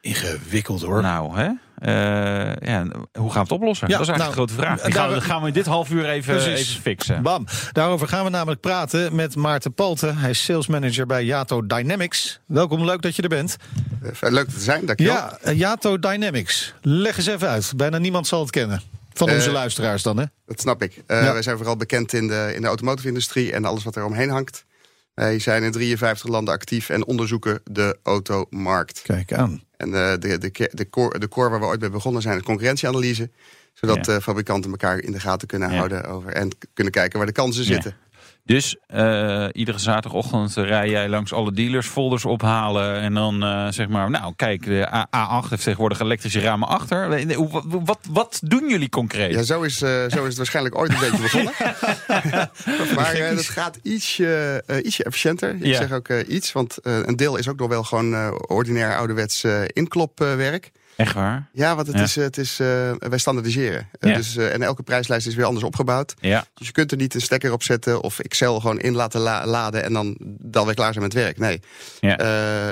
Ingewikkeld hoor. nou hè. Eh, ja, hoe gaan we het oplossen? Ja, dat is eigenlijk nou, de grote vraag. Die daar- gaan, we, dat gaan we in dit half uur even, even fixen. Bam. Daarover gaan we namelijk praten met Maarten Palten. Hij is sales manager bij Yato Dynamics. Welkom, leuk dat je er bent. Eh, Leuk te zijn, dankjewel. Ja, eh, Yato Dynamics. Leg eens even uit. Bijna niemand zal het kennen. Van onze Eh, luisteraars dan, hè? Dat snap ik. Ja. Wij zijn vooral bekend in de, in de automotive-industrie en alles wat er omheen hangt. Wij zijn in 53 landen actief en onderzoeken de automarkt. Kijk aan. En eh, de, de, de, core, de core waar we ooit mee begonnen zijn, de concurrentieanalyse. Zodat Ja. fabrikanten elkaar in de gaten kunnen Ja. houden over, en kunnen kijken waar de kansen zitten. Dus eh, iedere zaterdagochtend rij jij langs alle dealers, folders ophalen. En dan eh, zeg maar, nou kijk, de A- A8 heeft tegenwoordig elektrische ramen achter. Wat, wat, wat doen jullie concreet? Ja, zo is, eh, zo is het waarschijnlijk ooit een beetje begonnen. *laughs* *laughs* maar dat gaat ietsje, ietsje efficiënter. Ik Ja. zeg ook iets, want een deel is ook nog wel gewoon ordinair ouderwets inklopwerk. Echt waar? Ja, want het Ja. is, het is, eh, wij standaardiseren. Eh, Ja. dus, eh, en elke prijslijst is weer anders opgebouwd. Ja. Dus je kunt er niet een stekker op zetten of Excel gewoon in laten la- laden en dan, dan weer klaar zijn met werk. Nee. Ja.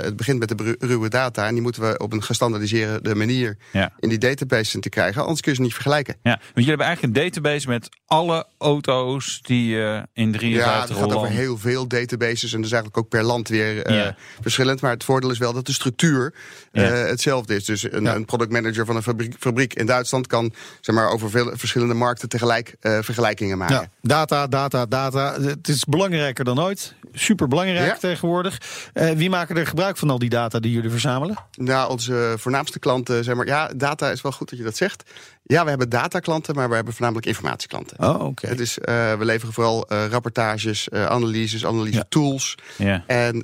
Het begint met de ruwe data en die moeten we op een gestandaardiseerde manier Ja. in die database te krijgen. Anders kun je ze niet vergelijken. Ja, want jullie hebben eigenlijk een database met alle auto's die in Ja, 53 het gaat over heel veel databases en dus eigenlijk ook per land weer Ja. verschillend. Maar het voordeel is wel dat de structuur Ja. hetzelfde is. Dus een, Ja. een productmanager van een fabriek, fabriek in Duitsland kan zeg maar, over veel verschillende markten tegelijk eh, vergelijkingen maken. Ja, data, data, data. Het is belangrijker dan ooit. Super belangrijk Ja. tegenwoordig. Eh, wie maken er gebruik van al die data die jullie verzamelen? Nou, onze voornaamste klanten, zeg maar, ja, data is wel goed dat je dat zegt. Ja, we hebben dataklanten, maar we hebben voornamelijk informatieklanten. Oh, oké. Het is, eh, we leveren vooral rapportages, analyses, analyse tools. Ja. En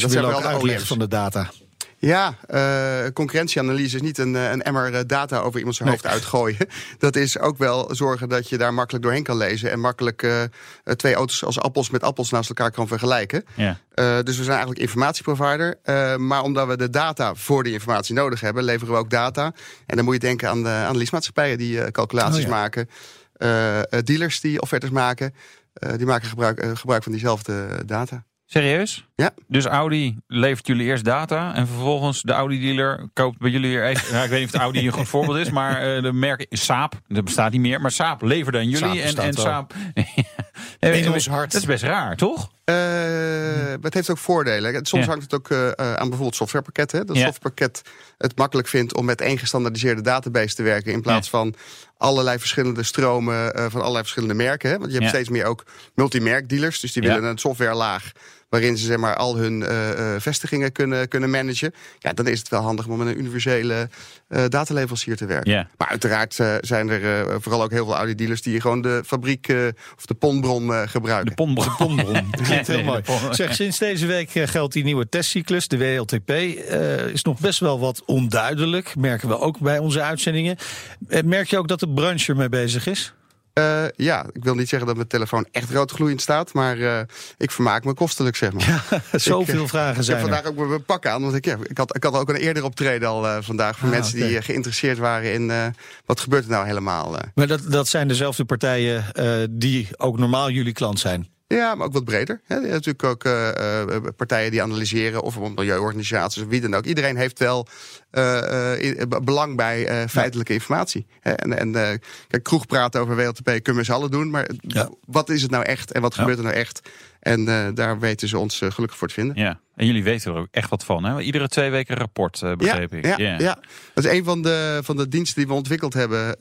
dat zijn wel uitleg OEM's. van de data. Ja, eh, concurrentieanalyse is niet een, eh, een emmer eh, data over iemand zijn Nee. hoofd uitgooien. *laughs* Dat is ook wel zorgen dat je daar makkelijk doorheen kan lezen. En makkelijk twee auto's als appels met appels naast elkaar kan vergelijken. Ja. Dus we zijn eigenlijk informatieprovider. Maar omdat we de data voor die informatie nodig hebben, leveren we ook data. En dan moet je denken aan de, leasemaatschappijen die calculaties Oh ja. maken. Dealers die offertes maken. Die maken gebruik, gebruik van diezelfde data. Serieus? Ja. Dus Audi levert jullie eerst data en vervolgens de Audi-dealer koopt bij jullie weer even... Ja, *laughs* ik weet niet of de Audi een goed voorbeeld is, maar eh, de merk Saab, dat bestaat niet meer, maar Saab leverde aan jullie Saab en, en. Saab... *laughs* In ons hart. Dat is best raar, toch? Eh, maar het heeft ook voordelen. Soms Ja. hangt het ook eh, aan bijvoorbeeld softwarepakketten. Dat Ja. softwarepakket het makkelijk vindt om met één gestandaardiseerde database te werken. In plaats van allerlei verschillende stromen van allerlei verschillende merken. Hè. Want je hebt steeds meer ook multimerkdealers. Dus die willen een softwarelaag waarin ze zeg maar, al hun eh, eh, vestigingen kunnen, kunnen managen. Ja, dan is het wel handig om met een universele eh dataleverancier te werken. Maar uiteraard eh, zijn er eh, vooral ook heel veel Audi dealers die gewoon de fabriek eh, of de ponbron eh, gebruiken. De ponbron. Ponbron. *laughs* Dat klinkt heel mooi. de Zeg, sinds deze week geldt die nieuwe testcyclus, de WLTP. eh, is nog best wel wat onduidelijk. Merken we ook bij onze uitzendingen. Merk je ook dat de branche ermee bezig is? Eh, ja, ik wil niet zeggen dat mijn telefoon echt rood gloeiend staat, maar eh, ik vermaak me kostelijk, zeg maar. *laughs* Zoveel Ik, vragen Ik heb zijn er. vandaag ook mijn pak aan, want ik, ja, ik, had, ik had ook een eerder optreden al eh, vandaag voor Ah, mensen die eh, geïnteresseerd waren in eh, wat gebeurt er nou helemaal. eh. Maar dat, dat zijn dezelfde partijen eh, die ook normaal jullie klant zijn. Ja, maar ook wat breder. Hè. Je hebt natuurlijk ook eh, eh, partijen die analyseren, of milieuorganisaties, of wie dan ook. Iedereen heeft wel eh, belang bij feitelijke informatie. Hè. En, en kijk, kroeg praten over WLTP kunnen we z'n allen doen, maar Ja. wat is het nou echt en wat Ja. gebeurt er nou echt? En eh, daar weten ze ons eh, gelukkig voor te vinden. Ja, en jullie weten er ook echt wat van, hè? Iedere twee weken een rapport, eh, begreep ik. Ja, ja. dat is een van de, van de diensten die we ontwikkeld hebben.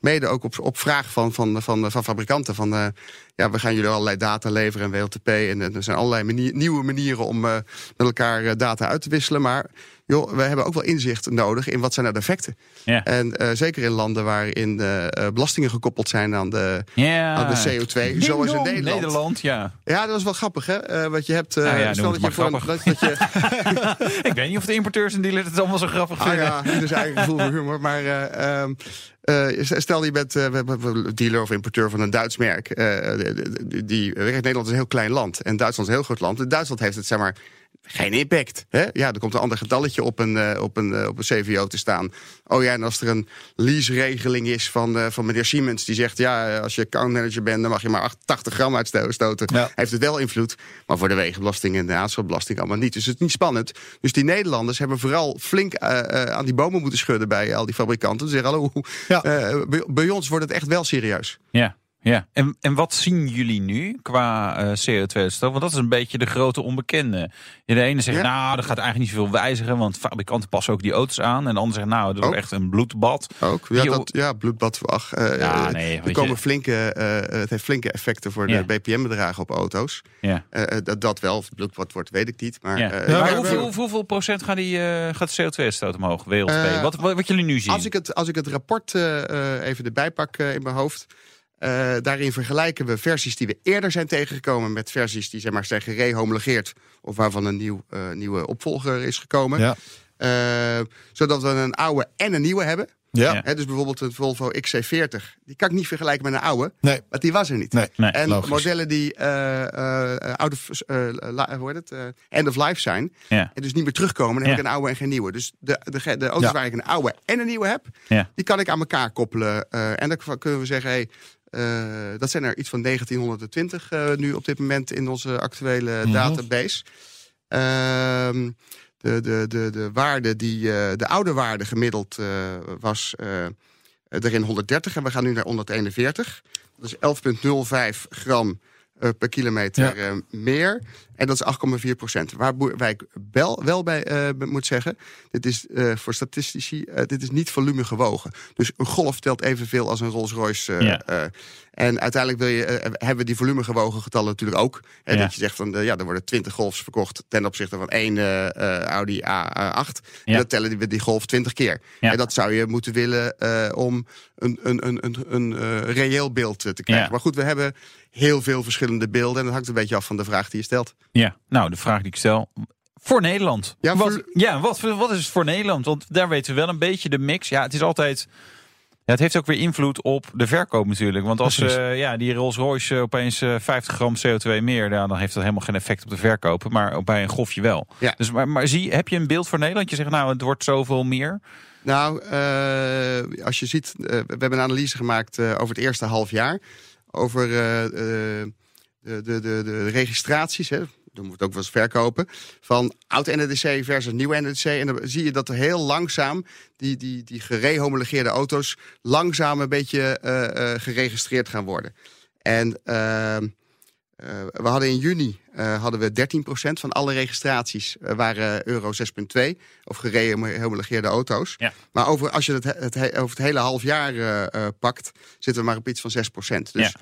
mede ook op, op vraag van, van, van, van fabrikanten. Van, ja, we gaan jullie allerlei data leveren en WLTP. En er zijn allerlei manier- nieuwe manieren om met elkaar data uit te wisselen. Maar joh, we hebben ook wel inzicht nodig in wat zijn nou de effecten. Ja. En eh, zeker in landen waarin eh, belastingen gekoppeld zijn aan de, Ja. aan de CO2. Zoals in Nederland. Nederland, ja. Ja, dat is wel grappig hè. Eh, wat je hebt. Nou ja, stel noem dat het je voor een- dat, dat je, *laughs* Ik weet niet of de importeurs en dealers het allemaal zo grappig Ah vinden. ja, ieder zijn eigen gevoel voor humor. Maar eh, ehm, eh, stel je bent dealer of importeur van een Duits merk. die, die, Nederland is een heel klein land en Duitsland is een heel groot land. Duitsland heeft het zeg maar geen impact. Hè? Ja, er komt een ander getalletje op een, eh, op, een, eh, op een CVO te staan. Oh ja, en als er een lease-regeling is van, eh, van meneer Siemens... die zegt, ja, als je accountmanager bent... dan mag je maar 88 gram uitstoten. Ja. Heeft het wel invloed. Maar voor de wegenbelasting en de aanschapbelasting allemaal niet. Dus het is niet spannend. Dus die Nederlanders hebben vooral flink eh, eh, aan die bomen moeten schudden... bij al die fabrikanten. Ze zeggen, hallo, Ja. eh, bij, bij ons wordt het echt wel serieus. Ja, ja. En, en wat zien jullie nu qua eh, CO2-uitstoot? Want dat is een beetje de grote onbekende. De ene zegt, Ja. nou, dat gaat eigenlijk niet zoveel wijzigen, want fabrikanten passen ook die auto's aan. En de ander zegt, nou, dat is Ook. echt een bloedbad. Ook, ja, dat, ja bloedbad. Ach, eh, Ja, eh, nee, er komen je- flinke, eh, het heeft flinke effecten voor Ja. de BPM-bedragen op auto's. Ja. Dat, dat wel, of het bloedbad wordt, weet ik niet. Maar, Ja. eh, Ja, maar hoeveel, hoeveel, hoeveel procent gaat, die, eh, gaat de CO2-uitstoot omhoog, WLTP? Eh, wat, wat, wat jullie nu zien? Als ik het, als ik het rapport eh, eh, even erbij pak eh, in mijn hoofd. Eh, daarin vergelijken we versies die we eerder zijn tegengekomen met versies die zeg maar, zijn gerehomologeerd. Of waarvan een nieuw, eh, nieuwe opvolger is gekomen. Ja. Eh, zodat we een oude en een nieuwe hebben. Ja. Hè, dus bijvoorbeeld een Volvo XC40. Die kan ik niet vergelijken met een oude. Nee. Want die was er niet. Nee. Nee. En logisch. modellen die out of, la- hoe heet het? End of life zijn. Ja. En dus niet meer terugkomen. Dan heb Ja. ik een oude en geen nieuwe. Dus de, de, de auto's Ja. waar ik een oude en een nieuwe heb. Ja. Die kan ik aan elkaar koppelen. en dan kunnen we zeggen. Hey, dat zijn er iets van 1920 eh, nu op dit moment in onze actuele Mhm. database. Ehm, de, de, de, de waarde die eh, de oude waarde gemiddeld eh, was eh, erin 130 en we gaan nu naar 141. Dat is 11,05 gram eh, per kilometer Ja. eh, meer. En dat is 8,4 procent. Waar ik wel, wel bij eh, moet zeggen, dit is eh, voor statistici, eh, dit is niet volume gewogen. Dus een golf telt evenveel als een Rolls Royce. eh, Ja. Eh, en uiteindelijk wil je, eh, hebben we die volume gewogen getallen natuurlijk ook. Ja. Dat je zegt van, eh, ja, er worden 20 golfs verkocht ten opzichte van één eh, eh, Audi A8. En dan tellen we die golf 20 keer. Ja. En dat zou je moeten willen eh, om een, een, een, een, een eh, reëel beeld eh, te krijgen. Maar goed, we hebben heel veel verschillende beelden. En dat hangt een beetje af van de vraag die je stelt. Ja, nou, de vraag die ik stel. Voor Nederland. Ja, wat, ja wat, wat is het voor Nederland? Want daar weten we wel een beetje de mix. Ja, het is altijd. Ja, het heeft ook weer invloed op de verkoop natuurlijk. Want als eh, ja, die Rolls Royce eh, opeens eh, 50 gram CO2 meer, ja, dan heeft dat helemaal geen effect op de verkoop. Maar bij een golfje wel. Ja. Dus, maar, maar zie, heb je een beeld voor Nederland? Je zegt nou, het wordt zoveel meer. Nou, eh, als je ziet, eh, we hebben een analyse gemaakt eh, over het eerste half jaar. Over eh, eh, de, de, de, de registraties, hè. Dan moet het ook wel eens verkopen. Van oud NDC versus nieuw NDC. En dan zie je dat er heel langzaam die, die, die gerehomologeerde auto's langzaam een beetje eh, eh, geregistreerd gaan worden. En ehm, eh, we hadden in juni hadden we 13% van alle registraties waren Euro 6.2 of gerehomologeerde auto's. Ja. Maar over, als je het, het, he- over het hele half jaar pakt, zitten we maar op iets van 6%. Dus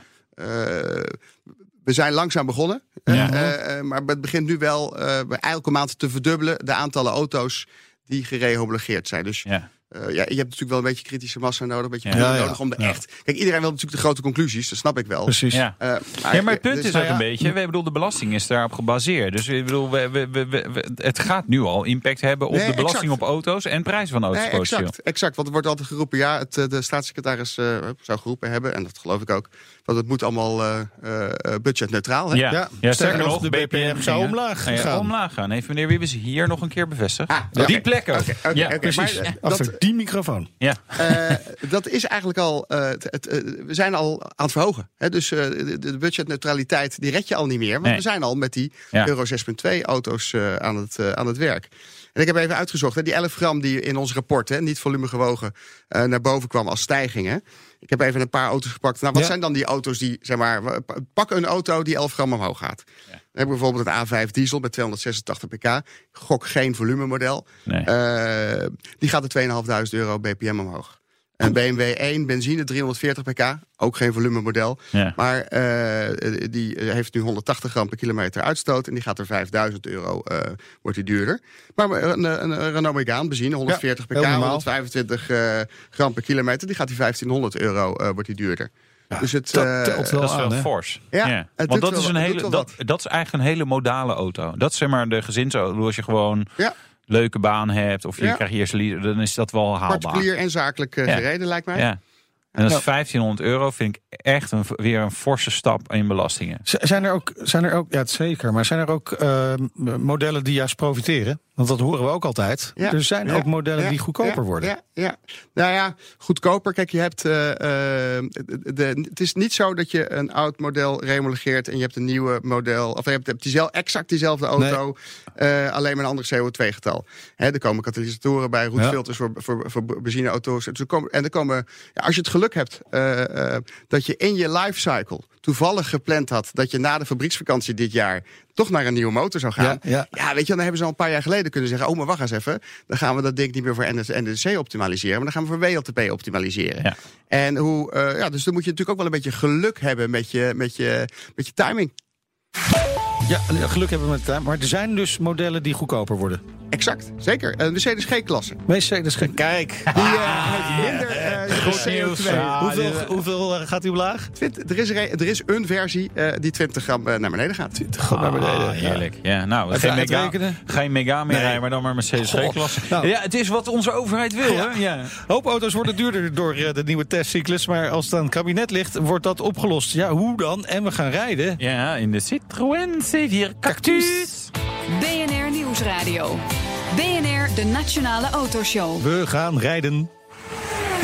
we zijn langzaam begonnen. eh, Ja. eh, eh, maar het begint nu wel eh, bij elke maand te verdubbelen de aantallen auto's die gerehomologeerd zijn. Dus Ja. Eh, ja, je hebt natuurlijk wel een beetje kritische massa nodig, een beetje Ja. nodig om de Ja. echt. Kijk, iedereen wil natuurlijk de grote conclusies, dat snap ik wel. Precies. Ja. Eh, Ja, maar het punt dus- is nou ook ja, een beetje, we bedoel, de belasting is daarop gebaseerd. Dus ik bedoel, we, we, we, het gaat nu al impact hebben op Nee, de belasting exact. op auto's en prijzen van auto's. Nee, exact, exact. Want er wordt altijd geroepen, ja, het, eh, de staatssecretaris eh, zou geroepen hebben, en dat geloof ik ook, dat het moet allemaal eh, eh, eh, budgetneutraal. Hè? Ja, Ja, ja, sterker nog, de BPM zou omlaag? Ja, gaan. omlaag gaan. Heeft meneer Wiebes hier nog een keer bevestigd? Ah, Die oké. plek ook. Oké, oké, ja, oké. Precies. Maar, eh, dat- die microfoon. Ja. Eh, dat is eigenlijk al. eh, het, het, eh, we zijn al aan het verhogen. Hè? Dus eh, de, de budgetneutraliteit die red je al niet meer. Want Nee. we zijn al met die Ja. Euro 6.2 auto's eh, aan, het, aan het werk. En ik heb even uitgezocht, hè, die 11 gram die in ons rapport, hè, niet volume gewogen, eh, naar boven kwam als stijging. Ik heb even een paar auto's gepakt. Nou, wat Ja. zijn dan die auto's die, zeg maar, pak een auto die 11 gram omhoog gaat. Dan heb ik bijvoorbeeld een A5 diesel met 286 pk. Gok geen volumemodel. Nee. Eh, die gaat de 2.500 euro BPM omhoog. Een BMW 1 benzine 340 pk, ook geen volumemodel. Ja. Maar eh, die heeft nu 180 gram per kilometer uitstoot. En die gaat er 5000 euro, eh, wordt die duurder. Maar een, een, een Renault Megane benzine, 140 heel pk, normaal. 125 eh, gram per kilometer. Die gaat die 1500 euro, eh, wordt die duurder. dus het, dat eh, telt wel dat is wel fors. Ja, Ja. het Want dat wel- is een hele, dat, dat is eigenlijk een hele modale auto. Dat is zeg maar de gezinsauto. Als je gewoon Ja. Leuke baan hebt of je Ja. krijgt eerst lease, dan is dat wel haalbaar. particulier en zakelijk eh, Ja. gereden, lijkt mij. Ja. En dat is Ja. 1500 euro, vind ik echt een, weer een forse stap in belastingen. Zijn er ook, zijn er ook ja, het zeker, maar zijn er ook eh, modellen die juist profiteren? Want dat horen we ook altijd. Ja, Er zijn ja, ook modellen ja, die goedkoper ja, worden. Ja, ja. Nou ja, goedkoper. Kijk, je hebt. eh, eh, de, de- het is niet zo dat je een oud model remologeert en je hebt een nieuwe model. Of je hebt, hebt diezelfde, exact diezelfde auto, eh, alleen met een ander CO2-getal. Hè, er komen katalysatoren bij, roetfilters voor, voor, voor benzineauto's. Dus er komen- En er komen, ja, als je het geluk hebt eh, eh, dat je in je lifecycle toevallig gepland had dat je na de fabrieksvakantie dit jaar toch naar een nieuwe motor zou gaan. Ja, ja. weet je, dan hebben ze al een paar jaar geleden kunnen zeggen: Oh, maar wacht eens even. Dan gaan we dat ding niet meer voor NDC optimaliseren, maar dan gaan we voor WLTP optimaliseren. Ja. En hoe, eh, ja, dus dan moet je natuurlijk ook wel een beetje geluk hebben met je, met je, met je timing. Ja, geluk hebben met tijd. Maar er zijn dus modellen die goedkoper worden. Exact, zeker. Een Mercedes G-klasse. Mercedes, ge- kijk. Die eh, heeft minder *laughs* eh, Goed nieuws. CO2. Ja, hoeveel dit- hoeveel eh, gaat hij omlaag? Twint- Er is, er, er is een versie eh, die 20 gram eh, naar beneden gaat. Gewoon naar beneden. Ah, heerlijk. Ja, nou, geen mega, geen mega meer Nee. rijden, maar dan maar Mercedes. G-klasse. Nou. Ja, het is wat onze overheid wil, Ja. hè? Ja. Een hoop auto's worden duurder door eh, de nieuwe testcyclus. Maar als het aan het kabinet ligt, wordt dat opgelost. Ja, hoe dan? En we gaan rijden. ja, in de Citroën C4 Cactus. Nieuwsradio. BNR, de Nationale Autoshow. We gaan rijden.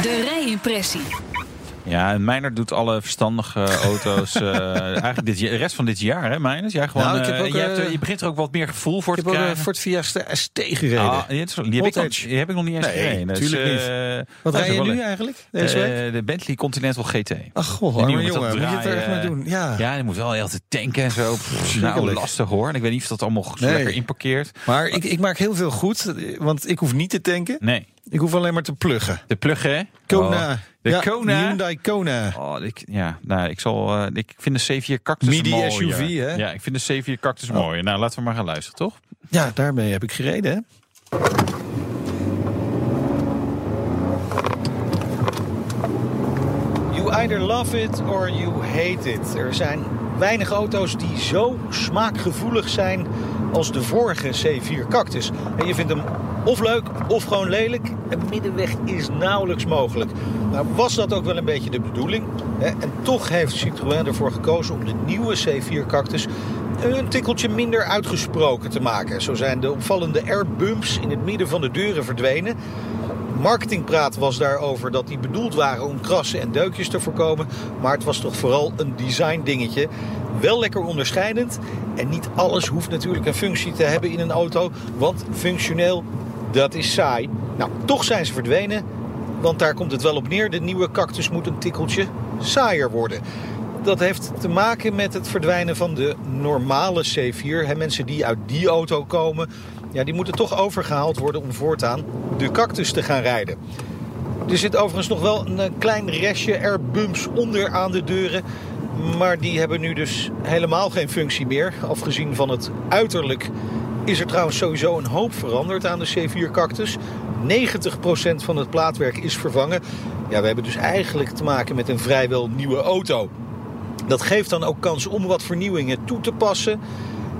De rijimpressie. Ja, en Meijner doet alle verstandige *laughs* auto's. eh, eigenlijk dit, de rest van dit jaar, hè, Meijner? Jij gewoon, Nou, ik heb eh, je, hebt, eh, je begint er ook wat meer gevoel voor Ik te heb ook een krijgen. Ford Fiesta ST gereden. Ah, die, heb ik nog, die heb ik nog niet eens Nee, gereden. Dus, tuurlijk niet. Wat rij je nu eigenlijk deze week? De Bentley Continental GT. Ach, moet dat jongen. Moet je het er echt doen? Ja. Ja, je moet wel heel te tanken en zo. Pff, Nou, lastig hoor. En ik weet niet of dat allemaal Nee. lekker inparkeert. Maar ik, ik maak heel veel goed, want ik hoef niet te tanken. Nee. Ik hoef alleen maar te pluggen. De plug, hè? Kona. Oh, de Ja, Kona. Hyundai Kona. Oh, ik, ja, nou, ik, zal, eh, ik vind de C4 Cactus Midi mooier. SUV, hè? Oh. Ja, ik vind de C4 Cactus mooier. Nou, laten we maar gaan luisteren, toch? Ja, daarmee heb ik gereden, hè? You either love it or you hate it. Er zijn weinig auto's die zo smaakgevoelig zijn als de vorige C4 Cactus. En je vindt hem of leuk of gewoon lelijk. Een middenweg is nauwelijks mogelijk. Nou was dat ook wel een beetje de bedoeling. Hè? En toch heeft Citroën ervoor gekozen om de nieuwe C4 Cactus een tikkeltje minder uitgesproken te maken. Zo zijn de opvallende airbumps in het midden van de deuren verdwenen. Marketingpraat was daarover dat die bedoeld waren om krassen en deukjes te voorkomen. Maar het was toch vooral een design dingetje. Wel lekker onderscheidend. En niet alles hoeft natuurlijk een functie te hebben in een auto. Want functioneel, dat is saai. Nou, toch zijn ze verdwenen. Want daar komt het wel op neer. De nieuwe cactus moet een tikkeltje saaier worden. Dat heeft te maken met het verdwijnen van de normale C4. Hè, mensen die uit die auto komen, ja, die moeten toch overgehaald worden om voortaan de cactus te gaan rijden. Er zit overigens nog wel een eh, klein restje airbumps onder aan de deuren. Maar die hebben nu dus helemaal geen functie meer. Afgezien van het uiterlijk is er trouwens sowieso een hoop veranderd aan de C4 Cactus. 90% van het plaatwerk is vervangen. Ja, we hebben dus eigenlijk te maken met een vrijwel nieuwe auto. Dat geeft dan ook kans om wat vernieuwingen toe te passen.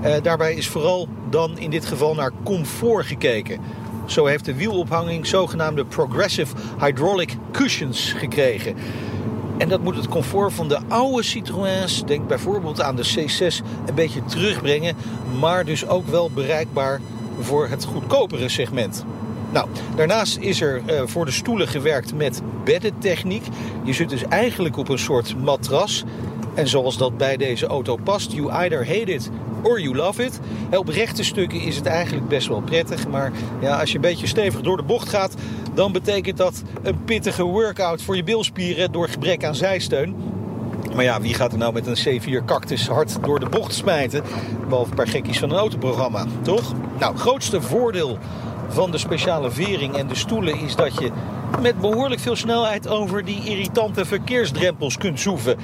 Eh, daarbij is vooral dan in dit geval naar comfort gekeken. Zo heeft de wielophanging zogenaamde Progressive Hydraulic Cushions gekregen. En dat moet het comfort van de oude Citroëns, denk bijvoorbeeld aan de C6, een beetje terugbrengen. Maar dus ook wel bereikbaar voor het goedkopere segment. Nou, daarnaast is er eh, voor de stoelen gewerkt met beddentechniek. Je zit dus eigenlijk op een soort matras. En zoals dat bij deze auto past, you either hate it or you love it. Op rechte stukken is het eigenlijk best wel prettig. Maar ja, als je een beetje stevig door de bocht gaat, dan betekent dat een pittige workout voor je bilspieren door gebrek aan zijsteun. Maar ja, wie gaat er nou met een C4 Cactus hard door de bocht smijten? Behalve een paar gekkies van een autoprogramma, toch? Nou, grootste voordeel van de speciale vering en de stoelen is dat je met behoorlijk veel snelheid over die irritante verkeersdrempels kunt zoeven.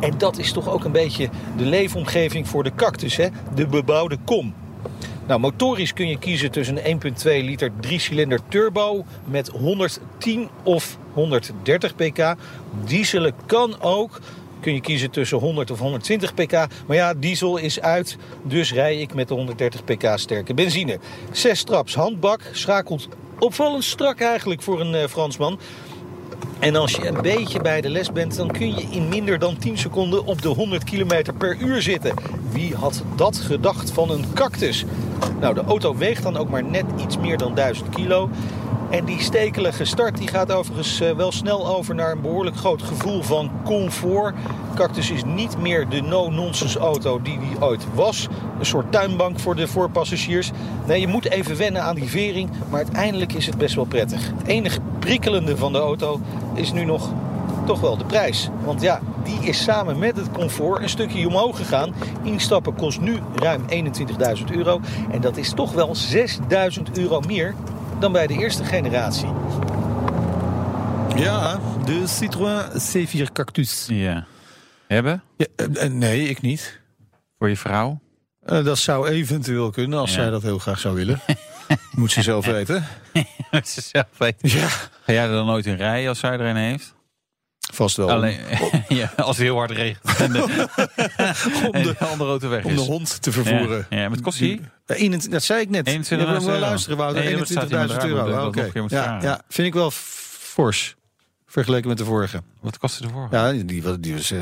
En dat is toch ook een beetje de leefomgeving voor de cactus, hè? de bebouwde kom. Nou, motorisch kun je kiezen tussen een 1.2 liter 3-cilinder turbo met 110 of 130 pk. Dieselen kan ook. Kun je kiezen tussen 100 of 120 pk. Maar ja, diesel is uit, dus rij ik met de 130 pk sterke benzine. Zes traps handbak, schakelt opvallend strak eigenlijk voor een eh, Fransman. En als je een beetje bij de les bent, dan kun je in minder dan 10 seconden op de 100 km per uur zitten. Wie had dat gedacht van een cactus? Nou, de auto weegt dan ook maar net iets meer dan 1000 kilo. En die stekelige start die gaat overigens eh, wel snel over naar een behoorlijk groot gevoel van comfort. Cactus is niet meer de no-nonsense auto die die ooit was. Een soort tuinbank voor de voorpassagiers. Nee, je moet even wennen aan die vering, maar uiteindelijk is het best wel prettig. Het enige prikkelende van de auto is nu nog toch wel de prijs. Want ja, die is samen met het comfort een stukje omhoog gegaan. Instappen kost nu ruim 21.000 euro. En dat is toch wel 6.000 euro meer dan bij de eerste generatie. Ja, de Citroën C4 Cactus. Ja. Hebben? Ja, eh, eh, nee, ik niet. Voor je vrouw? Eh, dat zou eventueel kunnen als Ja. zij dat heel graag zou willen. Moet ze zelf *laughs* weten. Dat ze zelf weten. Ja, Ga jij er dan nooit in rijden als zij er een heeft? Vast wel. Alleen, *laughs* ja, als het heel hard regent. *laughs* En de, om, de, de andere auto weg om de is. hond te vervoeren. Ja, ja, maar het kost die? Ja, 21 dat zei ik net. 21.000 Je moet wel euro. luisteren, Wouter. Nee, dat staat in mijn 21.000 draaiboek, euro. Oké. Ja, vind ik wel fors. Vergeleken met de vorige. Wat kostte ervoor? Ja, die, was- die was eh,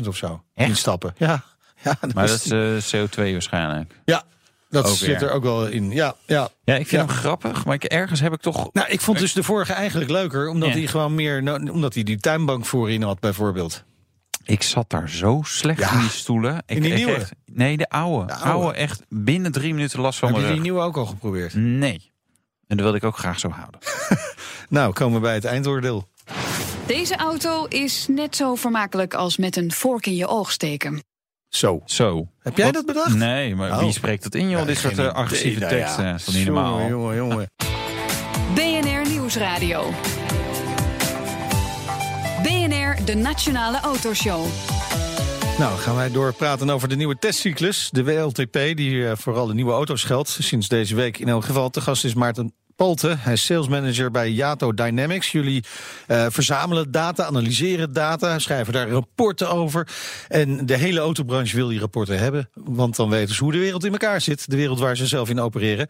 15.000 of zo. Echt? In stappen. Ja. ja dat maar is- dat is eh, CO2 waarschijnlijk. ja, dat Ook zit weer. er ook wel in. Ja, ja. Ja, ik vind Ja. hem grappig, maar ik, ergens heb ik toch... Nou, ik vond dus de vorige eigenlijk leuker, omdat Ja. hij gewoon meer, nou, omdat hij die tuinbank voorin had, bijvoorbeeld. Ik zat daar zo slecht Ja. in die stoelen. Ik, In die ik nieuwe? echt- nee, de oude. De de oude. oude. echt binnen drie minuten last van Heb je die rug. nieuwe ook al geprobeerd? Nee. En dat wilde ik ook graag zo houden. *laughs* Nou, komen we bij het eindoordeel. Deze auto is net zo vermakelijk als met een vork in je oog steken. Zo. Zo. Heb jij dat bedacht? Nee, maar Oh. wie spreekt dat in, joh? Ja, Dit soort eh, agressieve idee. Nou ja. teksten. Dat is niet normaal? Jongen, jongen, jongen. BNR Nieuwsradio. BNR, de Nationale Autoshow. Nou, gaan wij doorpraten over de nieuwe testcyclus. De WLTP, die eh, vooral de nieuwe auto's geldt. Sinds deze week in elk geval. Te gast is Maarten Polte. Hij is salesmanager bij Yato Dynamics. Jullie eh, verzamelen data, analyseren data, schrijven daar rapporten over. En de hele autobranche wil die rapporten hebben. Want dan weten ze hoe de wereld in elkaar zit. De wereld waar ze zelf in opereren.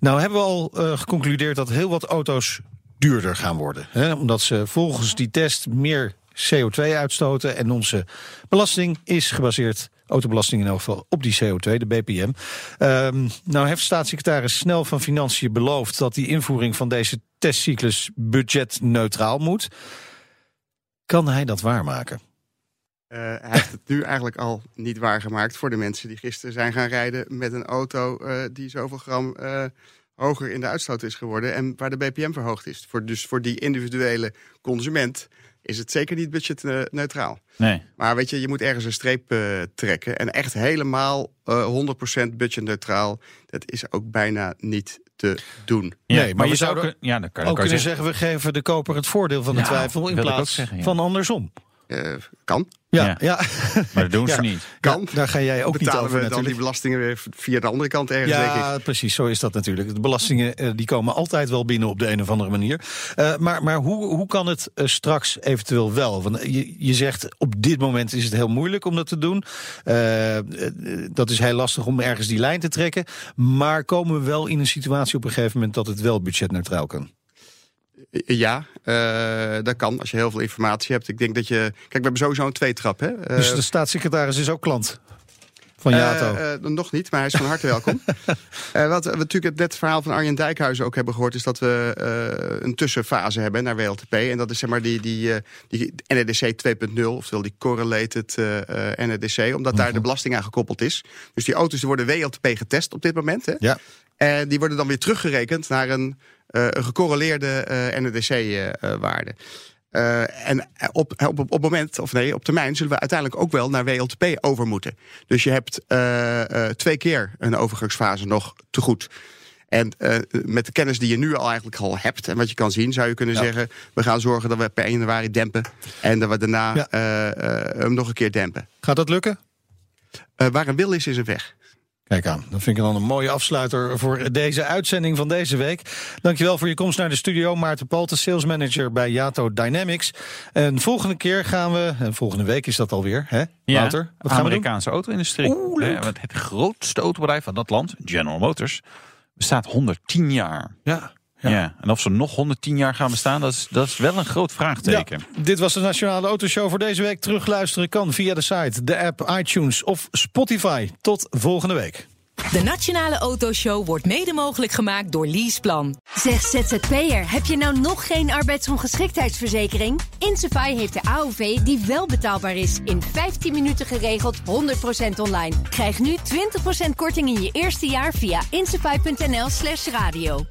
Nou hebben we al eh, geconcludeerd dat heel wat auto's duurder gaan worden. Hè? Omdat ze volgens die test meer CO2 uitstoten. En onze belasting is gebaseerd, autobelasting in elk geval, op die CO2, de BPM. Ehm, nou heeft staatssecretaris Snel van Financiën beloofd dat die invoering van deze testcyclus budgetneutraal moet. Kan hij dat waarmaken? Eh, hij heeft het nu eigenlijk al niet waargemaakt voor de mensen die gisteren zijn gaan rijden met een auto eh, die zoveel gram eh, hoger in de uitstoot is geworden en waar de BPM verhoogd is. Voor, dus voor die individuele consument is het zeker niet budgetneutraal. Nee. Maar weet je, je moet ergens een streep eh, trekken. En echt helemaal eh 100% budgetneutraal, dat is ook bijna niet te doen. Ja, Nee, maar je zou kun- ja, dan kan, Ook kunnen zeggen. zeggen, we geven de koper het voordeel van de Ja, twijfel in ook plaats zeggen, ja. van andersom. Eh, kan. Ja, Ja. ja. Maar dat doen ze *laughs* Ja. niet. Kan. Ja, daar ga jij ook niet Betalen over we dan die belastingen weer via de andere kant ergens, denk ik. Ja, precies. Zo is dat natuurlijk. De belastingen eh, die komen altijd wel binnen op de een of andere manier. Eh, maar maar hoe, hoe kan het straks eventueel wel? Want je, je zegt op dit moment is het heel moeilijk om dat te doen. Dat is heel lastig om ergens die lijn te trekken. Maar komen we wel in een situatie op een gegeven moment dat het wel budgetneutraal kan? Ja, eh, dat kan als je heel veel informatie hebt. Ik denk dat je. Kijk, we hebben sowieso een tweetrap. Hè? Eh, dus de staatssecretaris is ook klant van Jato. eh, eh, nog niet, maar hij is van harte welkom. *laughs* Eh, wat we natuurlijk net het verhaal van Arjen Dijkhuizen ook hebben gehoord, is dat we eh, een tussenfase hebben naar WLTP. En dat is zeg maar die, die, eh, die NRDC 2.0, oftewel die correlated eh, eh, NRDC, omdat daar de belasting aan gekoppeld is. Dus die auto's die worden WLTP getest op dit moment. Hè? ja. En die worden dan weer teruggerekend naar eh, een gecorreleerde eh NRDC-waarde. Eh, en op, op, op moment, of nee, op termijn zullen we uiteindelijk ook wel naar WLTP over moeten. Dus je hebt eh, eh, twee keer een overgangsfase nog te goed. En eh, met de kennis die je nu al eigenlijk al hebt en wat je kan zien, zou je kunnen Ja. zeggen: we gaan zorgen dat we per 1 januari dempen. En dat we daarna Ja. eh, eh, hem nog een keer dempen. Gaat dat lukken? Eh, waar een wil is, is een weg. Kijk aan, dat vind ik dan een mooie afsluiter voor deze uitzending van deze week. Dankjewel voor je komst naar de studio. Maarten Palte, sales manager bij Yato Dynamics. En volgende keer gaan we, en volgende week is dat alweer, hè Ja, Wouter? Wat gaan we doen? Amerikaanse auto-industrie. Oeh, het grootste autobedrijf van dat land, General Motors, bestaat 110 jaar. Ja. Ja. Ja. En of ze nog 110 jaar gaan bestaan, dat is, dat is wel een groot vraagteken. Ja, dit was de Nationale Autoshow voor deze week. Terugluisteren kan via de site, de app, iTunes of Spotify. Tot volgende week. De Nationale Autoshow wordt mede mogelijk gemaakt door Leaseplan. Zeg ZZP'er, heb je nou nog geen arbeidsongeschiktheidsverzekering? Insafai heeft de AOV die wel betaalbaar is. In 15 minuten geregeld, 100% online. Krijg nu 20% korting in je eerste jaar via insafai.nl slash radio.